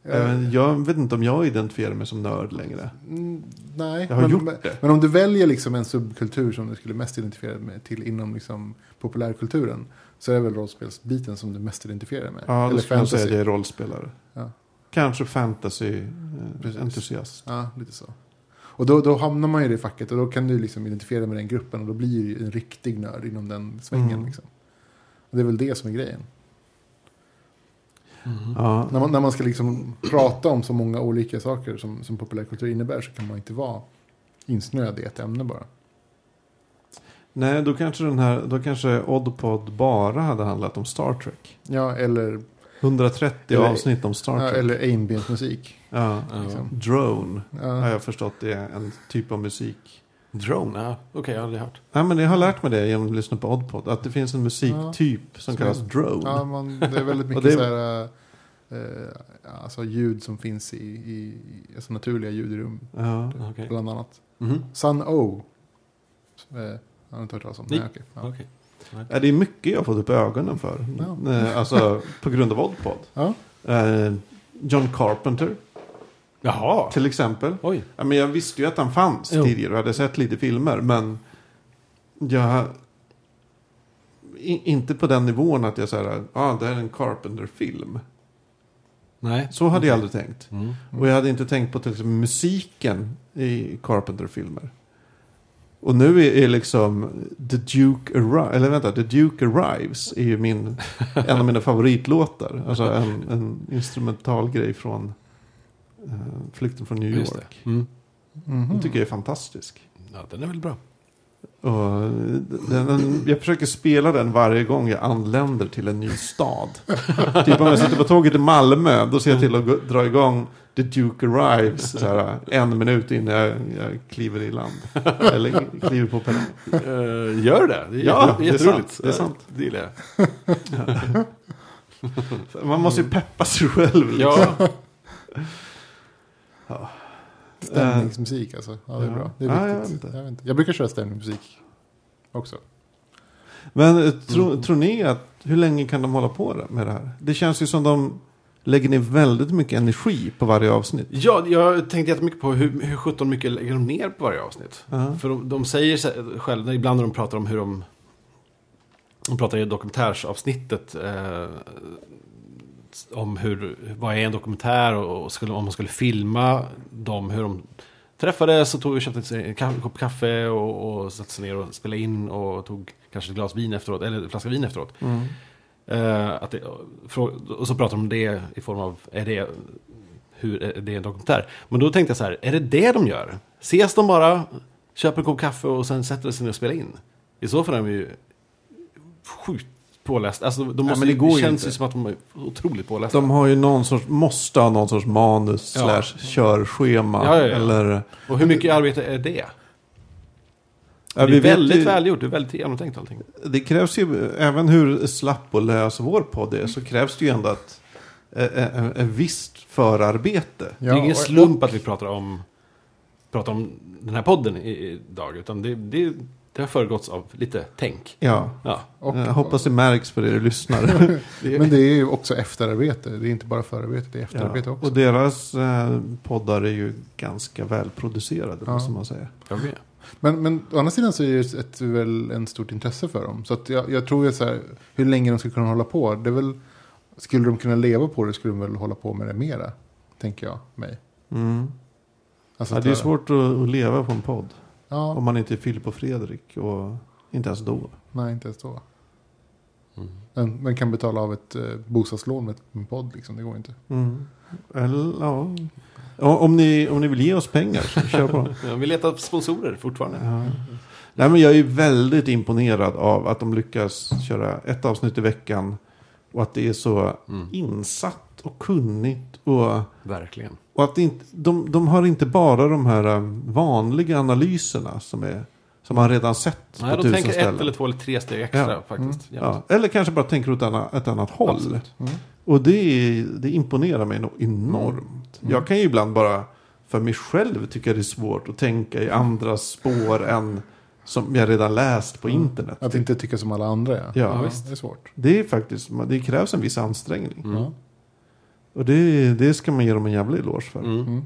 Även Jag vet inte om jag identifierar mig som nörd längre. Mm, nej, Jag har men, gjort men, det. men om du väljer liksom en subkultur som du skulle mest identifiera med till inom liksom populärkulturen. Så är det väl rollspelsbiten som du mest identifierar med. Ja, då Eller skulle jag säga att fantasy. jag är rollspelare. Ja. Kanske fantasy-entusiast. Ja, lite så. Och då, då hamnar man ju i det facket och då kan du liksom identifiera dig med den gruppen och då blir du ju en riktig nörd inom den svängen. Mm. Liksom. Och det är väl det som är grejen. Ja. När man, när man ska liksom prata om så många olika saker som, som populärkultur innebär så kan man inte vara insnöad i ett ämne bara. Nej, då kanske den här, då kanske Oddpod bara hade handlat om Star Trek. Ja, eller, 130 Eller- avsnitt om Star ja, Trek. eller ambient musik. Ja. Ja. Liksom. Drone har Ja, jag förstått det är en typ av musik. Drone? Ja, okej, jag har aldrig hört. Nej, men jag har lärt mig det genom att lyssna på Oddpod. Att det finns en musiktyp som Så- kallas drone. ja man, det är väldigt [LAUGHS] mycket det- så här, eh, alltså ljud som finns i, i, i alltså naturliga ljud i rum. Ja. Okej. Bland annat. Mhm. Sun O. Eh, jag har inte hört talas om. Nej. Okej. ja. Okej. Ja, det är mycket jag har fått upp ögonen för. Ja. Eh, Alltså på grund av Oddpod. Ja. Eh, John Carpenter Jaha. till exempel. Oj. Ja, men jag visste ju att han fanns Jo. tidigare och hade sett lite filmer. Men jag... I, inte på den nivån att jag säger att ah, det här är en Carpenter-film. Nej. Så hade jag aldrig tänkt. Mm. Och jag hade inte tänkt på till exempel musiken i Carpenter-filmer. Och nu är, är liksom The Duke Arrives, eller vänta, The Duke Arrives är ju min, en av mina favoritlåtar. Alltså en, en instrumental grej från eh, Flykten från New Just. York. Mm. Mhm. Den tycker jag är fantastisk. Ja, den är väl bra. Och den, den, jag försöker spela den varje gång jag anländer till en ny stad. [LAUGHS] typ om jag sitter på tåget i Malmö, då ser jag till att gå, dra igång The Duke Arrives så här, en minut innan jag, jag kliver i land. Eller kliver på perrongen. Uh, gör det? Det Ja, det är sant, det är sant. Det gillar jag. [LAUGHS] Man måste ju peppa sig själv. liksom. Ja, Stämningsmusik alltså. Ja, det är Ja. bra. Det är Ja, jag viktigt. vet inte. jag, vet inte. jag brukar köra stämningsmusik också. Men eh, tro, tror ni att, hur länge kan de hålla på med det här? Det känns ju som de lägger ner väldigt mycket energi på varje avsnitt. ja, jag tänkte jättemycket på hur, hur 17 mycket lägger de ner på varje avsnitt. Ja. För de, de säger själva, ibland när de pratar om hur de... De pratar i dokumentärsavsnittet eh, om hur, vad är en dokumentär och, och skulle, om man skulle filma dem, hur de träffades och tog köpte en kopp kaffe och, och satte sig ner och spelade in och tog kanske ett glas vin efteråt, eller en flaska vin efteråt. Mm. Eh, att det, och så pratar de om det i form av, är det, hur är det en dokumentär? Men då tänkte jag så här, är det det de gör? Ses de bara, köper en kopp kaffe och sen sätter sig ner och spelar in? I så fall är de ju sjukt pålästa. Alltså, de måste, men det det, ju känns inte. ju som att de är otroligt pålästa. De har ju någon sorts, måste ha någon sorts manus Ja. slash körschema. Ja, ja. Eller, Och hur mycket arbete är det? Ja, det vi är väldigt ju, välgjort, det är väldigt genomtänkt allting. Det krävs ju, även hur slapp och lös vår podd är, så krävs det ju ändå att ett visst förarbete. det är ingen och- slump att vi pratar om, pratar om den här podden i- idag, utan det, det, det har föregåtts av lite tänk. Ja. Ja. Och, Jag hoppas det märks för er lyssnare. [LAUGHS] Men det är ju också efterarbete. Det är inte bara förarbete, det är efterarbete ja. också. Och deras eh, poddar är ju ganska välproducerade, Ja. måste man säga. jag vet. Men, men å andra sidan så är det ett, väl en stort intresse för dem. Så att jag, jag tror ju så här, hur länge de ska kunna hålla på. Det är väl, skulle de kunna leva på det skulle de väl hålla på med det mera. Tänker jag mig. Mm. Alltså Ja, att- det är svårt att, att leva på en podd. Ja, Om man inte är Filip och Fredrik. Och inte ens då. nej inte ens då. Mm. Men, men kan betala av ett eh, bostadslån med en podd liksom. Det går inte. Mm. Eller, ja. Om ni, om ni vill ge oss pengar, så kör på. [LAUGHS] Ja, vi letar sponsorer fortfarande. Ja. Nej, men jag är väldigt imponerad av att de lyckas köra ett avsnitt i veckan. Och att det är så Mm. insatt och kunnigt. Och, Verkligen. och att inte, de, de har inte bara de här um, vanliga analyserna som, är, som man redan sett Nej, på de tusen tänker ställen. ett eller två eller tre steg extra Ja. faktiskt. Ja. Eller kanske bara tänker åt ett annat håll. Absolut. Mm. Och det, det imponerar mig nog enormt. Mm. Jag kan ju ibland bara för mig själv tycka det är svårt att tänka i andra spår än som jag redan läst på internet. Att inte tycka som alla andra. Ja, Ja, ja visst. det är svårt. Det är faktiskt, det krävs en viss ansträngning. Mm. Och det, det ska man ge dem en jävla eloge för. Mm. Mm.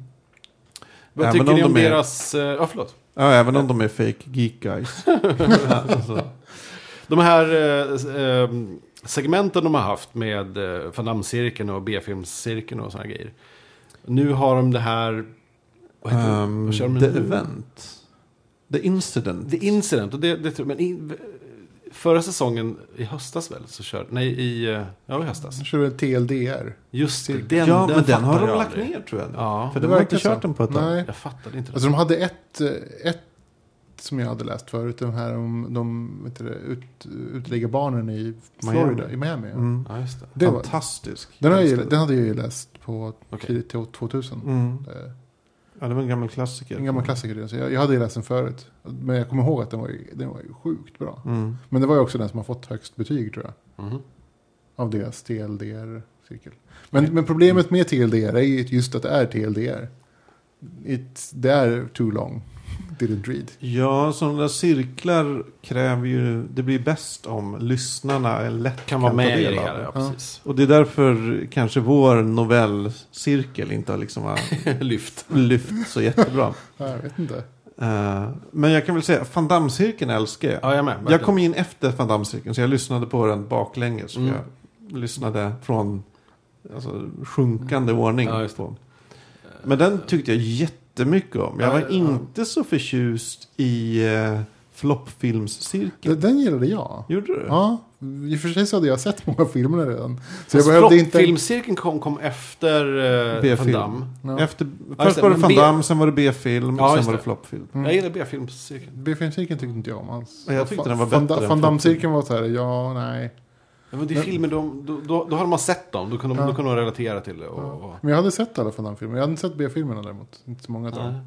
Vad Även tycker om ni om de är- deras... eh, Ja, förlåt. Ja, även om de är fake geek guys. [LAUGHS] alltså, De här eh, eh, segmenten de har haft med eh, Van Damme-cirkeln och B-filmscirkeln och sådana grejer. Nu har de det här... Vad heter det? um, Vad kör de the nu? event. The incident. The Incident. Och det, det, tror jag- men in, förra säsongen, i höstas väl, så körde... Nej, i... eh, Ja, i höstas. Jag kör väl TLDR. Just det. Den, ja, men den har de lagt ner tror jag. Ja, För de har inte kört så. den på ett tag. Nej. jag fattade inte det. Alltså de hade ett, eh, ett som jag hade läst förut. De här om de det, ut, utlägger barnen i Florida, Miami. i Miami. Mm. Ja, just det. Det var, Fantastisk. den, har jag, den hade jag ju läst på Okej. tidigt till 2000. Mm. Eh, Ja, det var en gammal klassiker. En gammal klassiker. Så jag, jag hade ju läst den förut. Men jag kommer ihåg att den var, den var ju sjukt bra. Mm. Men det var ju också den som har fått högst betyg tror jag. Mhm. Av deras TLDR-cirkel. Men, men problemet med TLDR är ju just att det är TLDR. It, det är too long. Didn't read. Ja, sådana där cirklar kräver ju... Det blir bäst om lyssnarna är lätt Kan vara med i det ja, Ja. Och det är därför kanske vår novellcirkel inte har liksom [LAUGHS] Lyft. lyft så jättebra. [LAUGHS] Ja, Jag vet inte. Eh, men jag kan väl säga, Van Damme-cirkeln älskar jag. Ja, jag med. jag kom in efter Van Damme-cirkeln så jag lyssnade på den baklänges. Mm. Jag lyssnade från alltså, sjunkande ordning. Ja, just det. på. Men den tyckte jag jättemycket om. Jag Ja, var inte så förtjust i uh, floppfilmscirkeln. Den, den gillade jag. Gjorde du? Ja, i och för sig så hade jag sett många filmer redan. Så jag Fast behövde inte... Filmcirkeln kom, kom efter uh, Van B-film. Damme. Ja. Efter, Ja, först var det Van B- Damme, sen var det B-film, Ja, och sen var det floppfilm. Mm. Jag gillar B-filmscirkeln. B-filmcirkeln tyckte inte jag om alls. Ja, jag tyckte den var Van- bättre Van. Damme-cirkeln var så här, ja, nej. Ja, men det är Men- filmer, de, då, då, då hade man sett dem. Då kunde, Ja. då kunde man relatera till det. Och, och, Men jag hade sett alla Van Damme-filmer. Jag hade inte sett B-filmerna däremot. Inte så många av dem.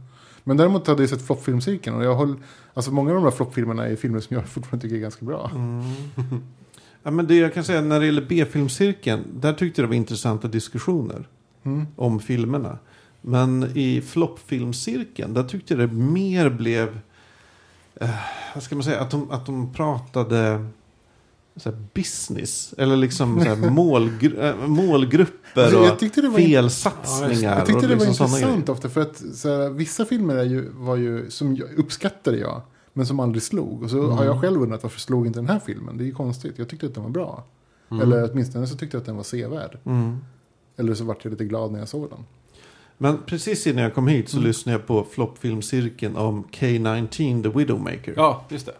Men däremot hade jag sett floppfilmscirkeln. Och jag höll, alltså många av de här floppfilmerna är filmer som jag [LAUGHS] fortfarande tycker är ganska bra. Mm. [LAUGHS] ja, men det jag kan säga när det gäller B-filmscirkeln, där tyckte jag det var intressanta diskussioner Mm. om filmerna. Men i floppfilmscirkeln, där tyckte jag det mer blev, eh, vad ska man säga, att de, att de pratade så här, business. Eller liksom så här, målgru- äh, [LAUGHS] målgrupper Alltså, och jag tyckte det var felsatsningar. Jag tyckte och det var liksom sådana intressant ofta. För att så här, vissa filmer är ju, var ju, som jag, uppskattade jag. Men som aldrig slog. Och så Mm. har jag själv undrat varför slog inte den här filmen? Det är ju konstigt. Jag tyckte att den var bra. Mm. Eller åtminstone så tyckte jag att den var sevärd. Mm. Eller så vart jag lite glad när jag såg den. Men precis innan jag kom hit så Mm. lyssnade jag på floppfilmscirkeln om K-19 The Widowmaker. Ja, just det.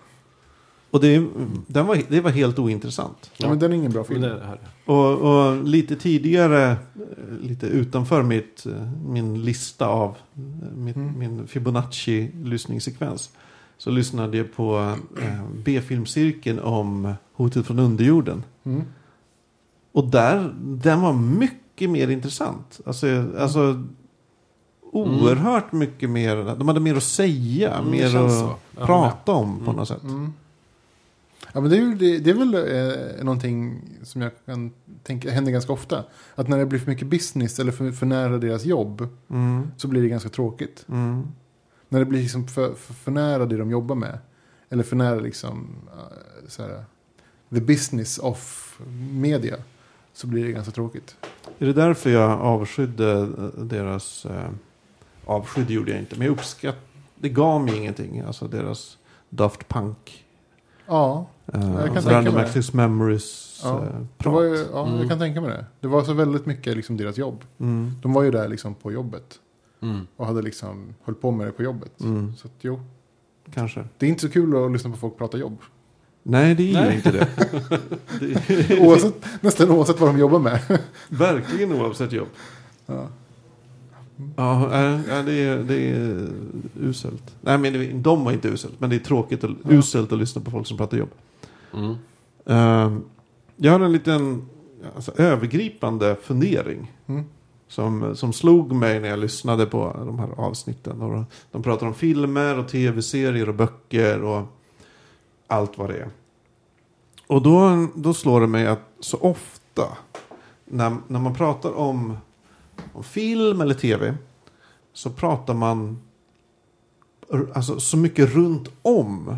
Och det, den var, det var helt ointressant. Ja. men den är ingen bra film. det är det här. Och, och lite tidigare, lite utanför mitt, min lista av mitt, Mm. min Fibonacci-lyssningssekvens. Så lyssnade jag på eh, B-filmcirkeln om Hotet från underjorden. Mm. Och där, den var mycket mer intressant. Alltså, alltså oerhört mycket mer. De hade mer att säga, Mm, mer att så. Prata om på Mm. något sätt. Mm. Ja, men det är, ju, det, det är väl eh, någonting som jag kan tänka händer ganska ofta. Att när det blir för mycket business eller för, för nära deras jobb Mm, så blir det ganska tråkigt. mm, När det blir liksom för, för, för nära det de jobbar med. Eller för nära liksom eh, så här, the business of media. Så blir det ganska tråkigt. Är det därför jag avskydde eh, deras... Eh, avskydde gjorde jag inte, men jag uppskatt... Det gav mig ingenting. Alltså deras Daft Punk. Ja, Eh, kan och tänka Random. Access Memories. Ja, prat. var ju, ja Mm. jag kan tänka mig det. Det var så väldigt mycket liksom deras jobb. mm, De var ju där liksom på jobbet. Mm. Och hade liksom höll på med det på jobbet. mm, Så att, jo, kanske. det är inte så kul att lyssna på folk prata jobb. Nej, det är ju Nej. inte det. det [LAUGHS] [LAUGHS] Oavsett, nästan oavsett vad de jobbar med. verkligen oavsett jobb. Ja. Ja, äh, ja, det, är, det är uselt. Nej, men de var inte uselt. Men det är tråkigt och Ja. uselt att lyssna på folk som pratar jobb. Mm. Ehm, jag har en liten alltså, övergripande fundering. Mm. Som, som slog mig när jag lyssnade på de här avsnitten. Och de pratar om filmer och tv-serier och böcker och allt vad det är. Och då, då slår det mig att så ofta när, när man pratar om, om film eller tv så pratar man alltså, så mycket runt om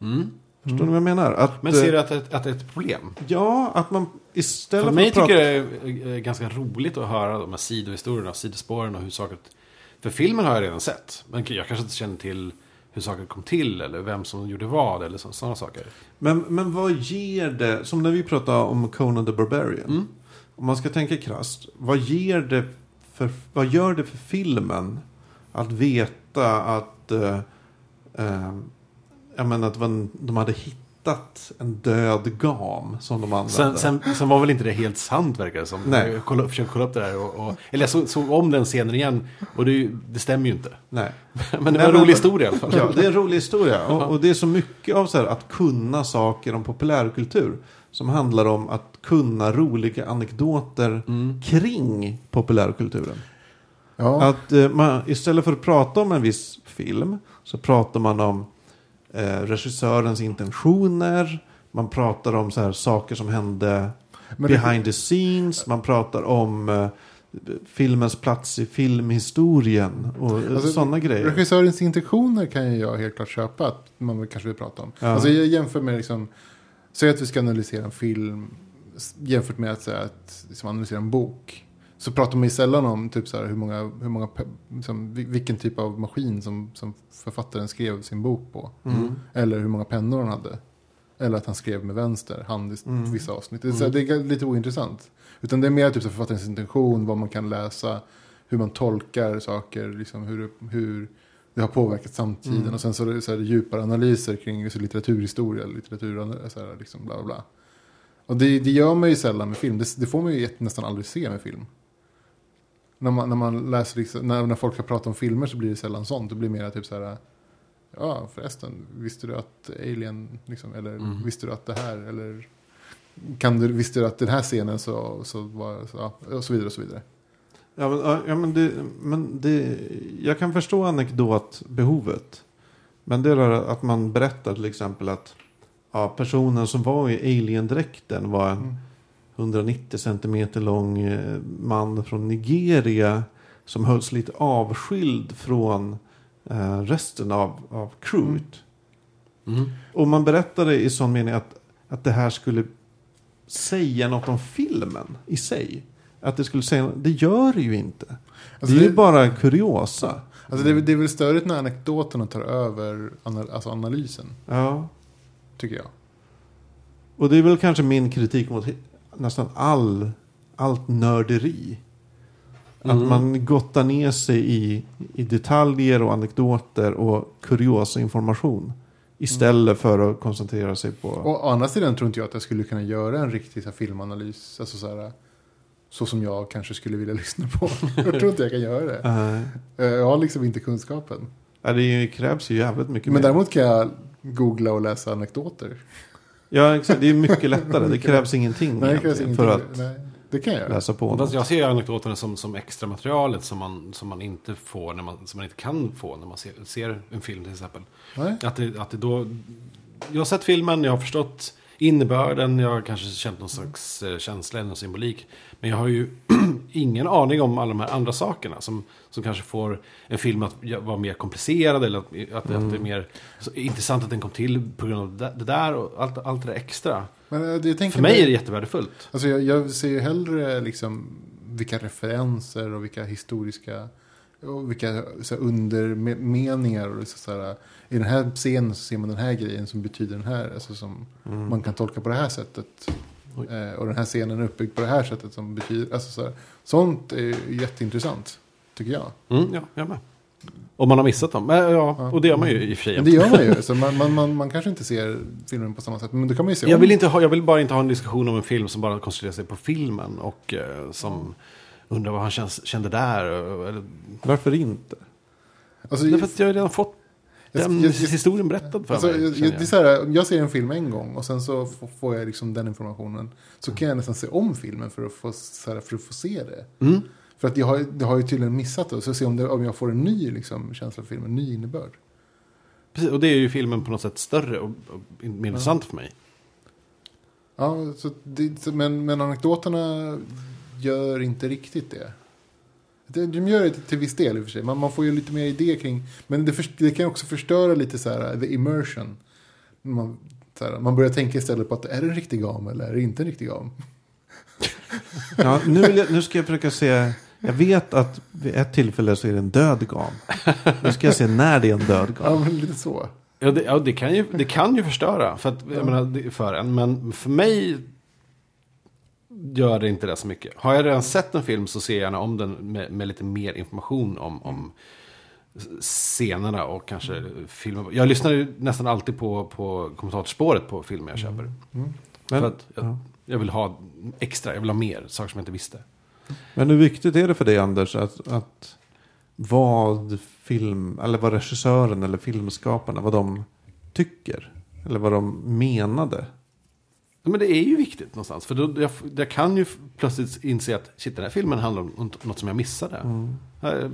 Mm. Förstår ni vad jag menar? Att, Men ser eh, du att, det- att det är ett problem? Ja, att man istället För för, mig att prata... tycker det är ganska roligt att höra de här sidohistorierna, sidospåren och hur saker... För filmen har jag redan sett. Men jag kanske inte känner till hur saker kom till eller vem som gjorde vad eller sådana saker. Men, men vad ger det, som när vi pratade om Conan the Barbarian. Mm. Om man ska tänka krasst, vad ger det för, vad gör det för filmen att veta att, eh, eh, jag menar att de hade hittat en död gam som de använde. Sen, sen, sen var väl inte det helt sant verkar det som. Nej. Jag kollade, försökte kolla upp det där. Och, och, eller jag såg, såg om den scenen igen. Och det, det stämmer ju inte. Nej. [LAUGHS] Men det Nej, var en men- rolig historia i alla fall. Ja, det är en rolig historia. Och, och det är så mycket av så här, att kunna saker om populärkultur. Som handlar om att kunna roliga anekdoter Mm. kring populärkulturen. Ja, Att eh, man, istället för att prata om en viss film så pratar man om eh, regissörens intentioner. Man pratar om så här, saker som hände men det- behind the scenes. Man pratar om eh, filmens plats i filmhistorien och eh, Alltså, sådana grejer. Regissörens intentioner kan jag helt klart köpa att man kanske vill prata om. Ja. Alltså jag jämför med liksom, säg att vi ska analysera en film jämfört med att säga att liksom, analysera en bok. Så pratar man ju sällan om typ så här, hur många, hur många liksom, vi- vilken typ av maskin som, som författaren skrev sin bok på. Mm. Eller hur många pennor han hade. Eller att han skrev med vänster hand i Mm. vissa avsnitt. Det är, så här, det är lite ointressant. Utan det är mer typ så här författarens intention, vad man kan läsa, hur man tolkar saker, liksom hur, hur det har påverkat samtiden. Mm. Och sen så är det så här, djupare analyser kring så litteraturhistoria, litteratur, så här, liksom bla bla. Och det, det gör man ju sällan med film. Det, det får man ju nästan aldrig se med film. När man, när man läser, liksom, när, när folk har pratat om filmer så blir det sällan sånt. Det blir mer typ så här, ja förresten, visste du att Alien, liksom, eller Mm. visste du att det här, eller kan du, visste du att den här scenen så, så var, så, ja, och så vidare och så vidare. Ja, men, ja, men, det, men det, jag kan förstå anekdotbehovet. Men det är att man berättar till exempel att ja, personen som var i alien-dräkten var en Mm. 190 centimeter lång eh, man från Nigeria som hölls lite avskild från eh, resten av, av crewet. Mm. Och man berättade i sån mening att, att det här skulle säga något om filmen i sig. Att det skulle säga, det gör det ju inte. Alltså det är ju det- bara en kuriosa. Alltså det, är det är väl störigt när anekdoterna tar över alltså analysen, Ja. tycker jag. Och det är väl kanske min kritik mot nästan all, allt nörderi. Att Mm. man gottar ner sig i, i detaljer och anekdoter och kuriosa information. Istället för att koncentrera sig på... Och å andra sidan tror inte jag att jag skulle kunna göra en riktig så här, filmanalys, alltså så här, så som jag kanske skulle vilja [LAUGHS] lyssna på. jag tror inte jag kan göra det. Nej. Eh, Jag har liksom inte kunskapen. Ja, det krävs ju jävligt mycket Men mer. däremot kan jag googla och läsa anekdoter. Ja, exakt. Det är mycket lättare. Det krävs ingenting Nej, det krävs ingenting. för att Nej, det kan jag göra. läsa på. Något. jag ser anekdoterna som, som extra materialet som man, som man inte får, när man, som man inte kan få när man ser, ser en film till exempel. Nej? Att det, att det då, jag har sett filmen, jag har förstått innebörden, jag har kanske känt någon slags eh, känsla eller symbolik. Men jag har ju [CLEARS THROAT] ingen aning om alla de här andra sakerna som, som kanske får en film att vara mer komplicerad eller att, att, att det är mer så, intressant att den kom till på grund av det där och allt, allt det där extra. Men eh, För mig är det jättevärdefullt. Alltså jag, jag ser ju hellre liksom vilka referenser och vilka historiska och vilka så här, undermeningar. Och så så här, I den här scenen så ser man den här grejen som betyder den här. Alltså som Mm. man kan tolka på det här sättet. Oj. Eh, och den här scenen är uppbyggd på det här sättet som betyder... Alltså så här, sånt är jätteintressant, tycker jag. Mm, ja, jag med. Om man har missat dem. Men, ja, Ja. och det gör man ju i och för sig. Men det gör man ju. Så man, man, man, man kanske inte ser filmen på samma sätt. Men då kan man ju se Jag vill, inte ha, jag vill bara inte ha en diskussion om en film som bara koncentrerar sig på filmen och eh, som undrar vad han känns, kände där. och- Eller, Varför inte? Alltså, därför att jag har redan fått den jag- jag- historien berättad för Alltså, mig. jag, känner jag, det är så här, om jag ser en film en gång och sen så får jag liksom den informationen. Så kan jag nästan se om filmen för att få, här, för att få se det. Mm. För att jag har, jag har ju tydligen missat det. Så se om, det, om jag får en ny liksom, känsla för filmen, en ny innebörd. Precis, och det är ju filmen på något sätt större och, och mer intressant för mig. Ja, så det, men, men anekdoterna gör inte riktigt det. Det- De gör det till viss del i och för sig. Man, man får ju lite mer idé kring. Men det, först- det kan också förstöra lite så här, the immersion. Man Så här, man börjar tänka istället på att är det en riktig gam eller är det inte en riktig gam? [LAUGHS] Ja, nu, vill jag, nu ska jag försöka se. Jag vet att vid ett tillfälle så är det en död gam. Nu ska jag se när det är en död Ja, gam. men lite så. Ja, det, ja det, kan ju, det kan ju förstöra för, att, jag menar, för en. Men för mig gör det inte det så mycket. Har jag redan sett en film så ser jag gärna om den med, med lite mer information om, om scenerna och kanske filmen. Jag lyssnar nästan alltid på, på kommentatorspåret på filmer jag köper. Men, för att jag, ja. jag vill ha extra, jag vill ha mer saker som jag inte visste. Men hur viktigt är det för dig Anders att, att vad film, eller vad regissören eller filmskaparna, vad de tycker? Eller vad de menade? Men det är ju viktigt någonstans. För då, jag, jag kan ju plötsligt inse att shit, den här filmen handlar om något som jag missade. Eh,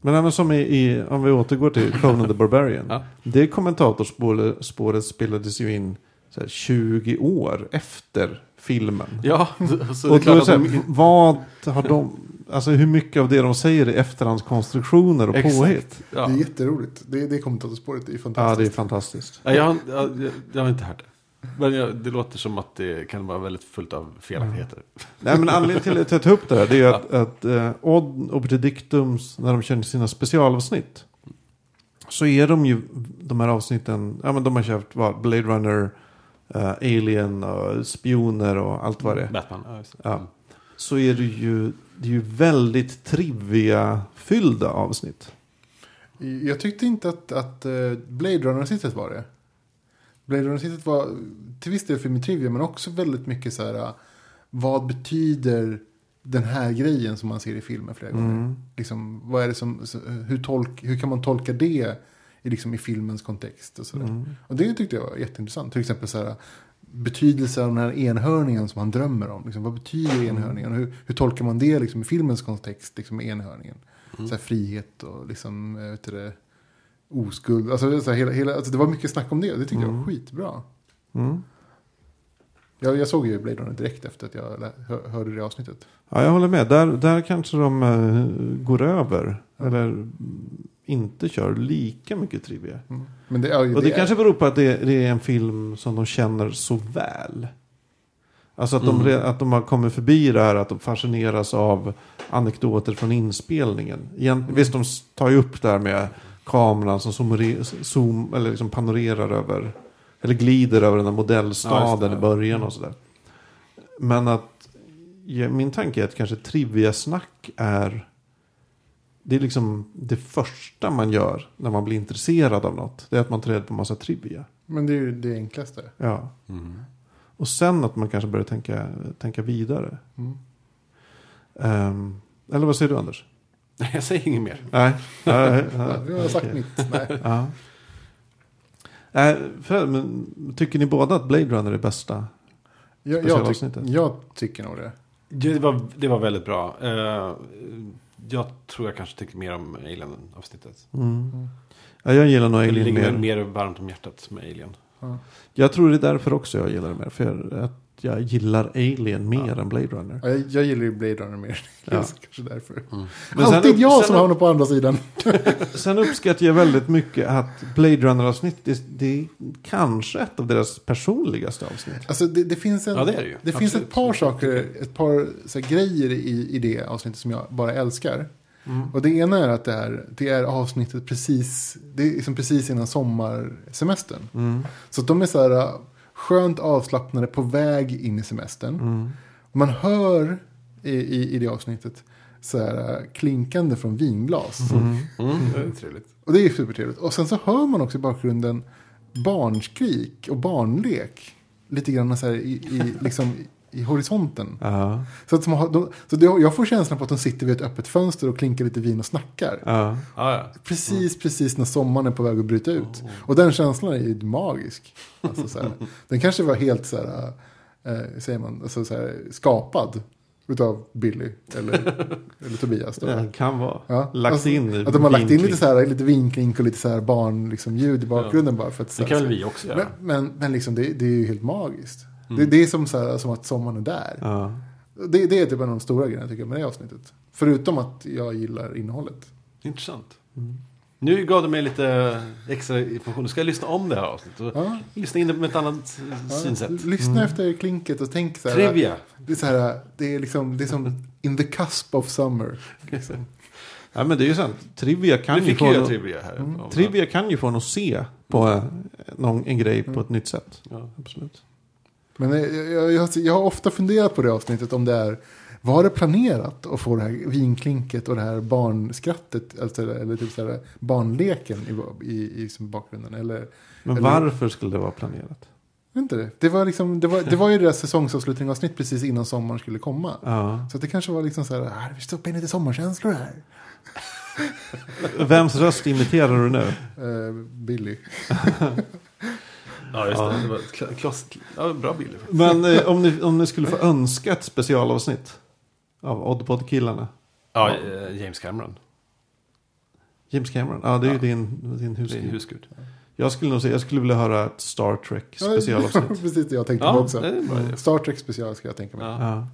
Men även som i, i, om vi återgår till Conan the Barbarian. [LAUGHS] Ja. Det kommentatorspåret spåret spelades ju in så här, 20 år efter filmen. Ja, så det är Och då är klart de, vad har de, alltså hur mycket av det de säger är efterhandskonstruktioner och Exakt. påhitt? ja. Det är jätteroligt. Det, det kommentatorspåret är Ja, fantastiskt. det är fantastiskt. Ja, jag, har- jag, jag, jag har inte hört det. Men jag, det låter som att det kan vara väldigt fullt av felaktigheter. Nej, men anledningen till att jag tar upp det här det är ju att, att eh, Odd och Predictums, när de kör sina specialavsnitt, så är de ju, de här avsnitten, ja men de har kört vad, Blade Runner, eh, Alien och spioner och allt vad det är. Batman, ja, just det. Ja. Så är det ju, det är ju väldigt trivia-fyllda avsnitt. Jag tyckte inte att, att eh, Blade Runner-avsnittet var det. Blade Runner-avsnittet var till viss del film i trivia men också väldigt mycket så här. eh, Vad betyder den här grejen som man ser i filmen flera gånger? Mm. Liksom, vad är det som, hur, tolk, hur kan man tolka det i, liksom, i filmens kontext? Och, så. Mm. och det tyckte jag var jätteintressant. Till exempel så här, betydelse av den här enhörningen som han drömmer om. Liksom, vad betyder enhörningen? Hur, hur tolkar man det liksom, i filmens kontext liksom, med enhörningen? Så här, frihet och liksom, eh, vet du det, oskuld. Alltså, så här, hela, hela, alltså, det var mycket snack om det. Det tyckte jag var skitbra. Mm. Jag, jag såg ju Blade Runner direkt efter att jag hörde det avsnittet. Ja, jag håller med. Där, där kanske de eh, går över. Eller mm, inte kör lika mycket trivia. Mm. Men det, är ju Och det är- kanske beror på att det, det är en film som de känner så väl. Alltså att, de, re- att de har kommit förbi det här att de fascineras av anekdoter från inspelningen. Igen, Visst, de tar ju upp det här med kameran som zoomere, zoom, eller liksom panorerar över, eller glider över den här Ja, modellstaden det. i början och sådär. Men att ja, min tanke är att kanske trivia-snack är det är liksom det första man gör när man blir intresserad av något. Det är att man tar reda på en massa trivia. Men det är ju det enklaste. Ja. Mm. Och sen att man kanske börjar tänka, tänka vidare. Mm. Ehm, eller vad säger du Anders? Nej, jag säger inget mer. Nej. Ja, Ja, jag har sagt mitt. Nej. [LAUGHS] Ja. Äh, för, men, tycker ni båda att Blade Runner är bästa? Jag, jag, tyck, jag tycker nog det. Det var, det var väldigt bra. Eh, jag tror jag kanske tycker mer om Alien-avsnittet. Mm. Ja, jag gillar nog Det Alien ligger mer. mer. mer varmt om hjärtat med Alien. Ja. Jag tror det är därför också jag gillar det mer. För jag, att jag gillar Alien mer än Blade Runner. Ja, Jag, jag gillar ju Blade Runner mer. [LAUGHS] Ja. Kanske därför. Men sen Alltid upp- jag sen som hamnar på andra sidan. [LAUGHS] Sen uppskattar jag väldigt mycket att Blade Runner-avsnitt, det, det är kanske ett av deras personligaste avsnitt. Alltså det, det finns, en, Ja, det är det ju. det finns ett par saker, ett par så här, grejer i, i det avsnittet som jag bara älskar. Mm. Och det ena är att det är, det är avsnittet precis, det är liksom precis innan sommarsemestern. Mm. Så att de är så här skönt avslappnade på väg in i semestern. Mm. Man hör i, i, i det avsnittet så här äh, klinkande från vinglas. Mm. Mm, det är trevligt. Och det är supertrevligt. Och sen så hör man också i bakgrunden barnskrik och barnlek. Lite grann så här i, i, liksom, i horisonten. Ja, Så, att de så det, jag får känslan på att de sitter vid ett öppet fönster och klinkar lite vin och snackar. ja. Ja, ja. Precis, precis när sommaren är på väg att bryta ut. Och den känslan är ju magisk. Alltså, så här, [LAUGHS] den kanske var helt så här, eh, säger man, alltså, så här, skapad utav Billy eller, [LAUGHS] eller Tobias. Då. Det kan vara. Ja, Lagt alltså, in Att de har lagt in lite, så här, lite vinklink och lite så här barn, liksom, ljud i bakgrunden bara för att... Så Det här, kan väl vi också göra. men, men, men liksom, det, det är ju helt magiskt. Mm. Det, det är som, så här, som att sommaren är där. Ja. Det, det är typ en av de stora grejerna tycker jag med det avsnittet. Förutom att jag gillar innehållet. Intressant. Nu gav du mig lite extra information. Nu ska jag lyssna om det här avsnittet. och Ja. Lyssna in det med ett annat Ja, synsätt. Lyssna efter klinket och tänk så här. Trivia. Det är, så här, det är, liksom, det är som in the cusp of summer. Liksom. Ja, men det är ju sant. Trivia kan ju få... no- trivia här. Mm. Trivia kan ju få en att se på eh, någon, en grej på ett nytt sätt. Ja. Absolut. Men jag, jag, jag, har- ofta funderat på det avsnittet om det är var det planerat att få det här vinklinket och det här barnskrattet, alltså, eller typ så här, barnleken i, i, i bakgrunden? Eller, Men Eller- varför skulle det vara planerat? inte det. Det var, liksom, det var, det var ju deras säsongsavslutningsavsnitt precis innan sommaren skulle komma. Ja. Så det kanske var liksom så här, ah, vi stoppar in lite sommarkänslor här. Vems röst imiterar du nu? Eh, Billy. [LAUGHS] Ja, just det. det var klass, ja, bra bild. Men eh, om, ni, om ni skulle få önska ett specialavsnitt av Oddpod-killarna. Ja, eh, James Cameron. James Cameron, ja det är ju Ja. din, din Det är husgud. husgud. Jag skulle nog säga, jag skulle vilja höra ett Star Trek [LAUGHS] specialavsnitt. precis det jag tänkte Ja, på också. det är en bra idé. Star Trek special ska jag tänka mig. Ja.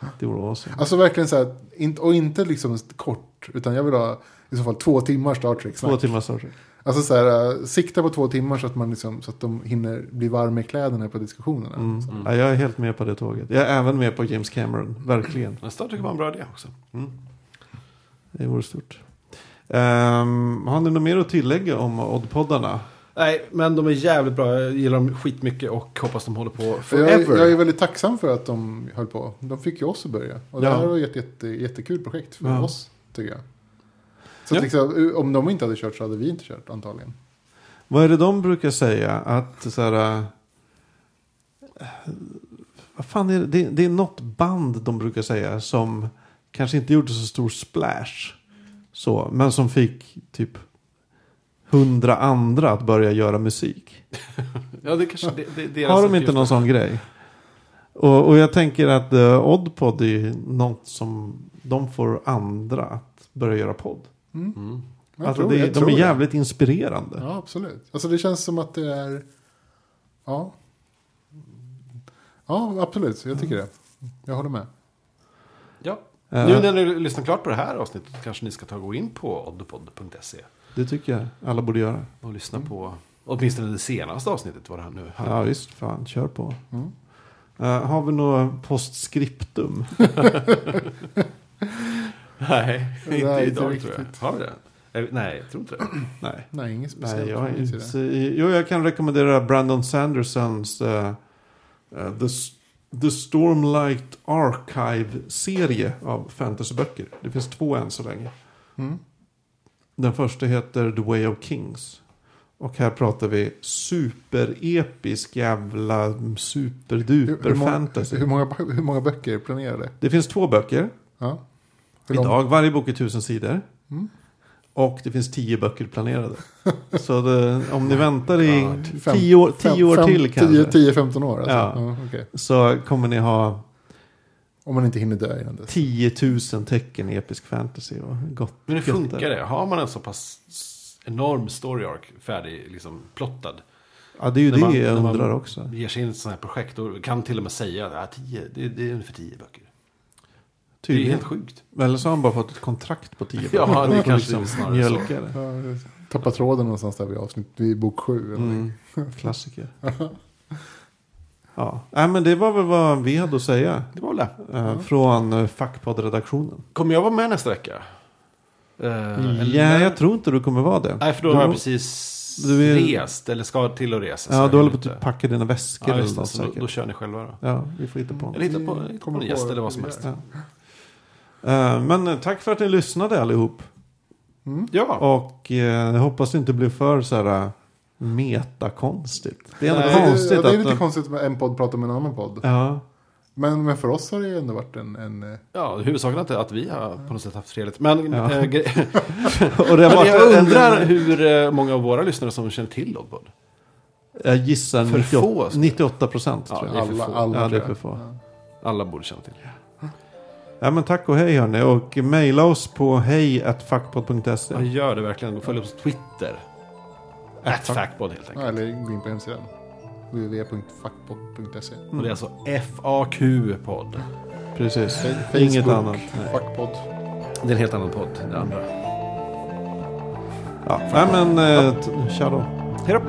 Ja, det vore awesome. Alltså verkligen så här, in- och inte liksom kort, utan jag vill ha i så fall två timmar Star Trek. Två timmar Star Trek. Alltså så här, äh, sikta på två timmar så att, man liksom, så att de hinner bli varma i kläderna på diskussionerna. Mm. Så. Ja, jag är helt med på det tåget. Jag är även med på James Cameron, verkligen. Men Star Trek var en bra idé också. Mm. Det vore stort. Ehm, har ni något mer att tillägga om Oddpoddarna? Nej, men de är jävligt bra. Jag gillar dem skitmycket och hoppas de håller på Jag, forever. jag är väldigt tacksam för att de höll på. De fick ju oss att börja. Och det Ja. här var ett jätte, jättekul projekt för Ja. oss, tycker jag. Så Ja. att liksom, om de inte hade kört så hade vi inte kört antagligen. Vad är det de brukar säga? Att så här... äh, vad fan är det? det? Det är något band de brukar säga som kanske inte gjorde så stor splash. Så, men som fick typ hundra andra att börja göra musik. [LAUGHS] Ja, det kanske det, det, Har de inte någon sån grej? Och, och jag tänker att uh, Oddpod är något som de får andra att börja göra podd. Mm. Mm. Alltså tror- det, de är det. jävligt inspirerande. Ja, absolut. Alltså det känns som att det är... Ja. Ja, absolut. Jag tycker det. Jag håller med. Ja. Eh, Nu när ni lyssnar klart på det här avsnittet kanske ni ska ta och gå in på oddpod.se Det tycker jag alla borde göra. och lyssna på åtminstone det senaste avsnittet vad det här nu Ja visst, fan, kör på. Mm. Eh, har vi något postscriptum? [LAUGHS] [LAUGHS] [LAUGHS] Nej, inte idag inte tror jag. Har vi det? Eh, Nej, jag tror inte det. Nej. Nej, inget speciellt. Nej, jag, inte, jo, jag kan rekommendera Brandon Sandersons eh, eh, The, The Stormlight Archive-serie av fantasyböcker. Det finns två än så länge. Mm. Den första heter The Way of Kings. Och här pratar vi superepisk jävla Hur, superduper hur, många, fantasy. hur, många, hur många böcker är planerade? Det finns två böcker Ja. Hur lång- idag. Varje bok är tusen sidor. Mm. Och det finns tio böcker planerade. [LAUGHS] Så det, om ni väntar i God. Fem- tio år, fem- tio år fem- till kanske. 10-15 år alltså. Ja. Ja. okej. Så kommer ni ha Om man inte hinner dö innan dess. 10 000 tecken i episk fantasy. Och gott, Men hur funkar det? Har man en så pass enorm story arc färdig, liksom plottad? Ja, det är ju När det man- jag när man undrar också. Ger sig in i ett sånt här projekt och kan till och med säga att ja, tio, det, det är ungefär tio böcker. Det är Tydligen. helt sjukt. Eller så har han bara fått ett kontrakt på 10 [LAUGHS] Ja, böcker. det kanske liksom snarare mjölka det. Ja, tappa tråden någonstans där vid avsnitt, vid bok sju. Mm, [LAUGHS] klassiker. [LAUGHS] ja, Nej, men det var väl vad vi hade att säga. Det var väl det. eh, Från uh, Fackpodd-redaktionen. Kommer jag vara med nästa vecka? Eh, eller- Ja, jag tror inte du kommer vara det. Nej, för då du, har jag precis du är- rest, eller ska till och resa. så Ja, jag du håller på att inte. packa dina väskor Ja, eller just det, något så då, säkert. då kör ni själva då. Ja, vi får hitta på något. Eller hitta på, hitta på kommer en på gäst eller vad som helst. Ja. Eh, Men tack för att ni lyssnade allihop. Ja, Och eh, jag hoppas det inte blir för så här eh, metakonstigt. Det är ändå Nej, Det, konstigt ja, det är att... lite de- konstigt med en podd pratar med en annan podd. Ja, Men, men för oss har det ju ändå varit en... en eh, ja huvudsaken är inte att vi har på något sätt haft trevligt. Men, Ja. äh, [LAUGHS] [LAUGHS] och det har jag undrar hur många av våra lyssnare som känner till Oddpod. Jag gissar För 98, få, skulle jag- 98 procent Ja, tror det jag. alla, alla Ja, det är tror för jag. få. Ja. Alla borde känna till. Ja men tack och hej hörni. Och mejla oss på hej.fackpodd.se. Ja, gör det verkligen. Och följ oss på Twitter. At Factpod helt enkelt. Ja, eller gå in på hemsidan. www.fackpodd.se Och det är alltså FAQ-podd. Precis. Facebook, Inget annat. Fackpodd. Det är en helt annan podd. Det andra. Ja, nej men, eh, tja då. Hej då!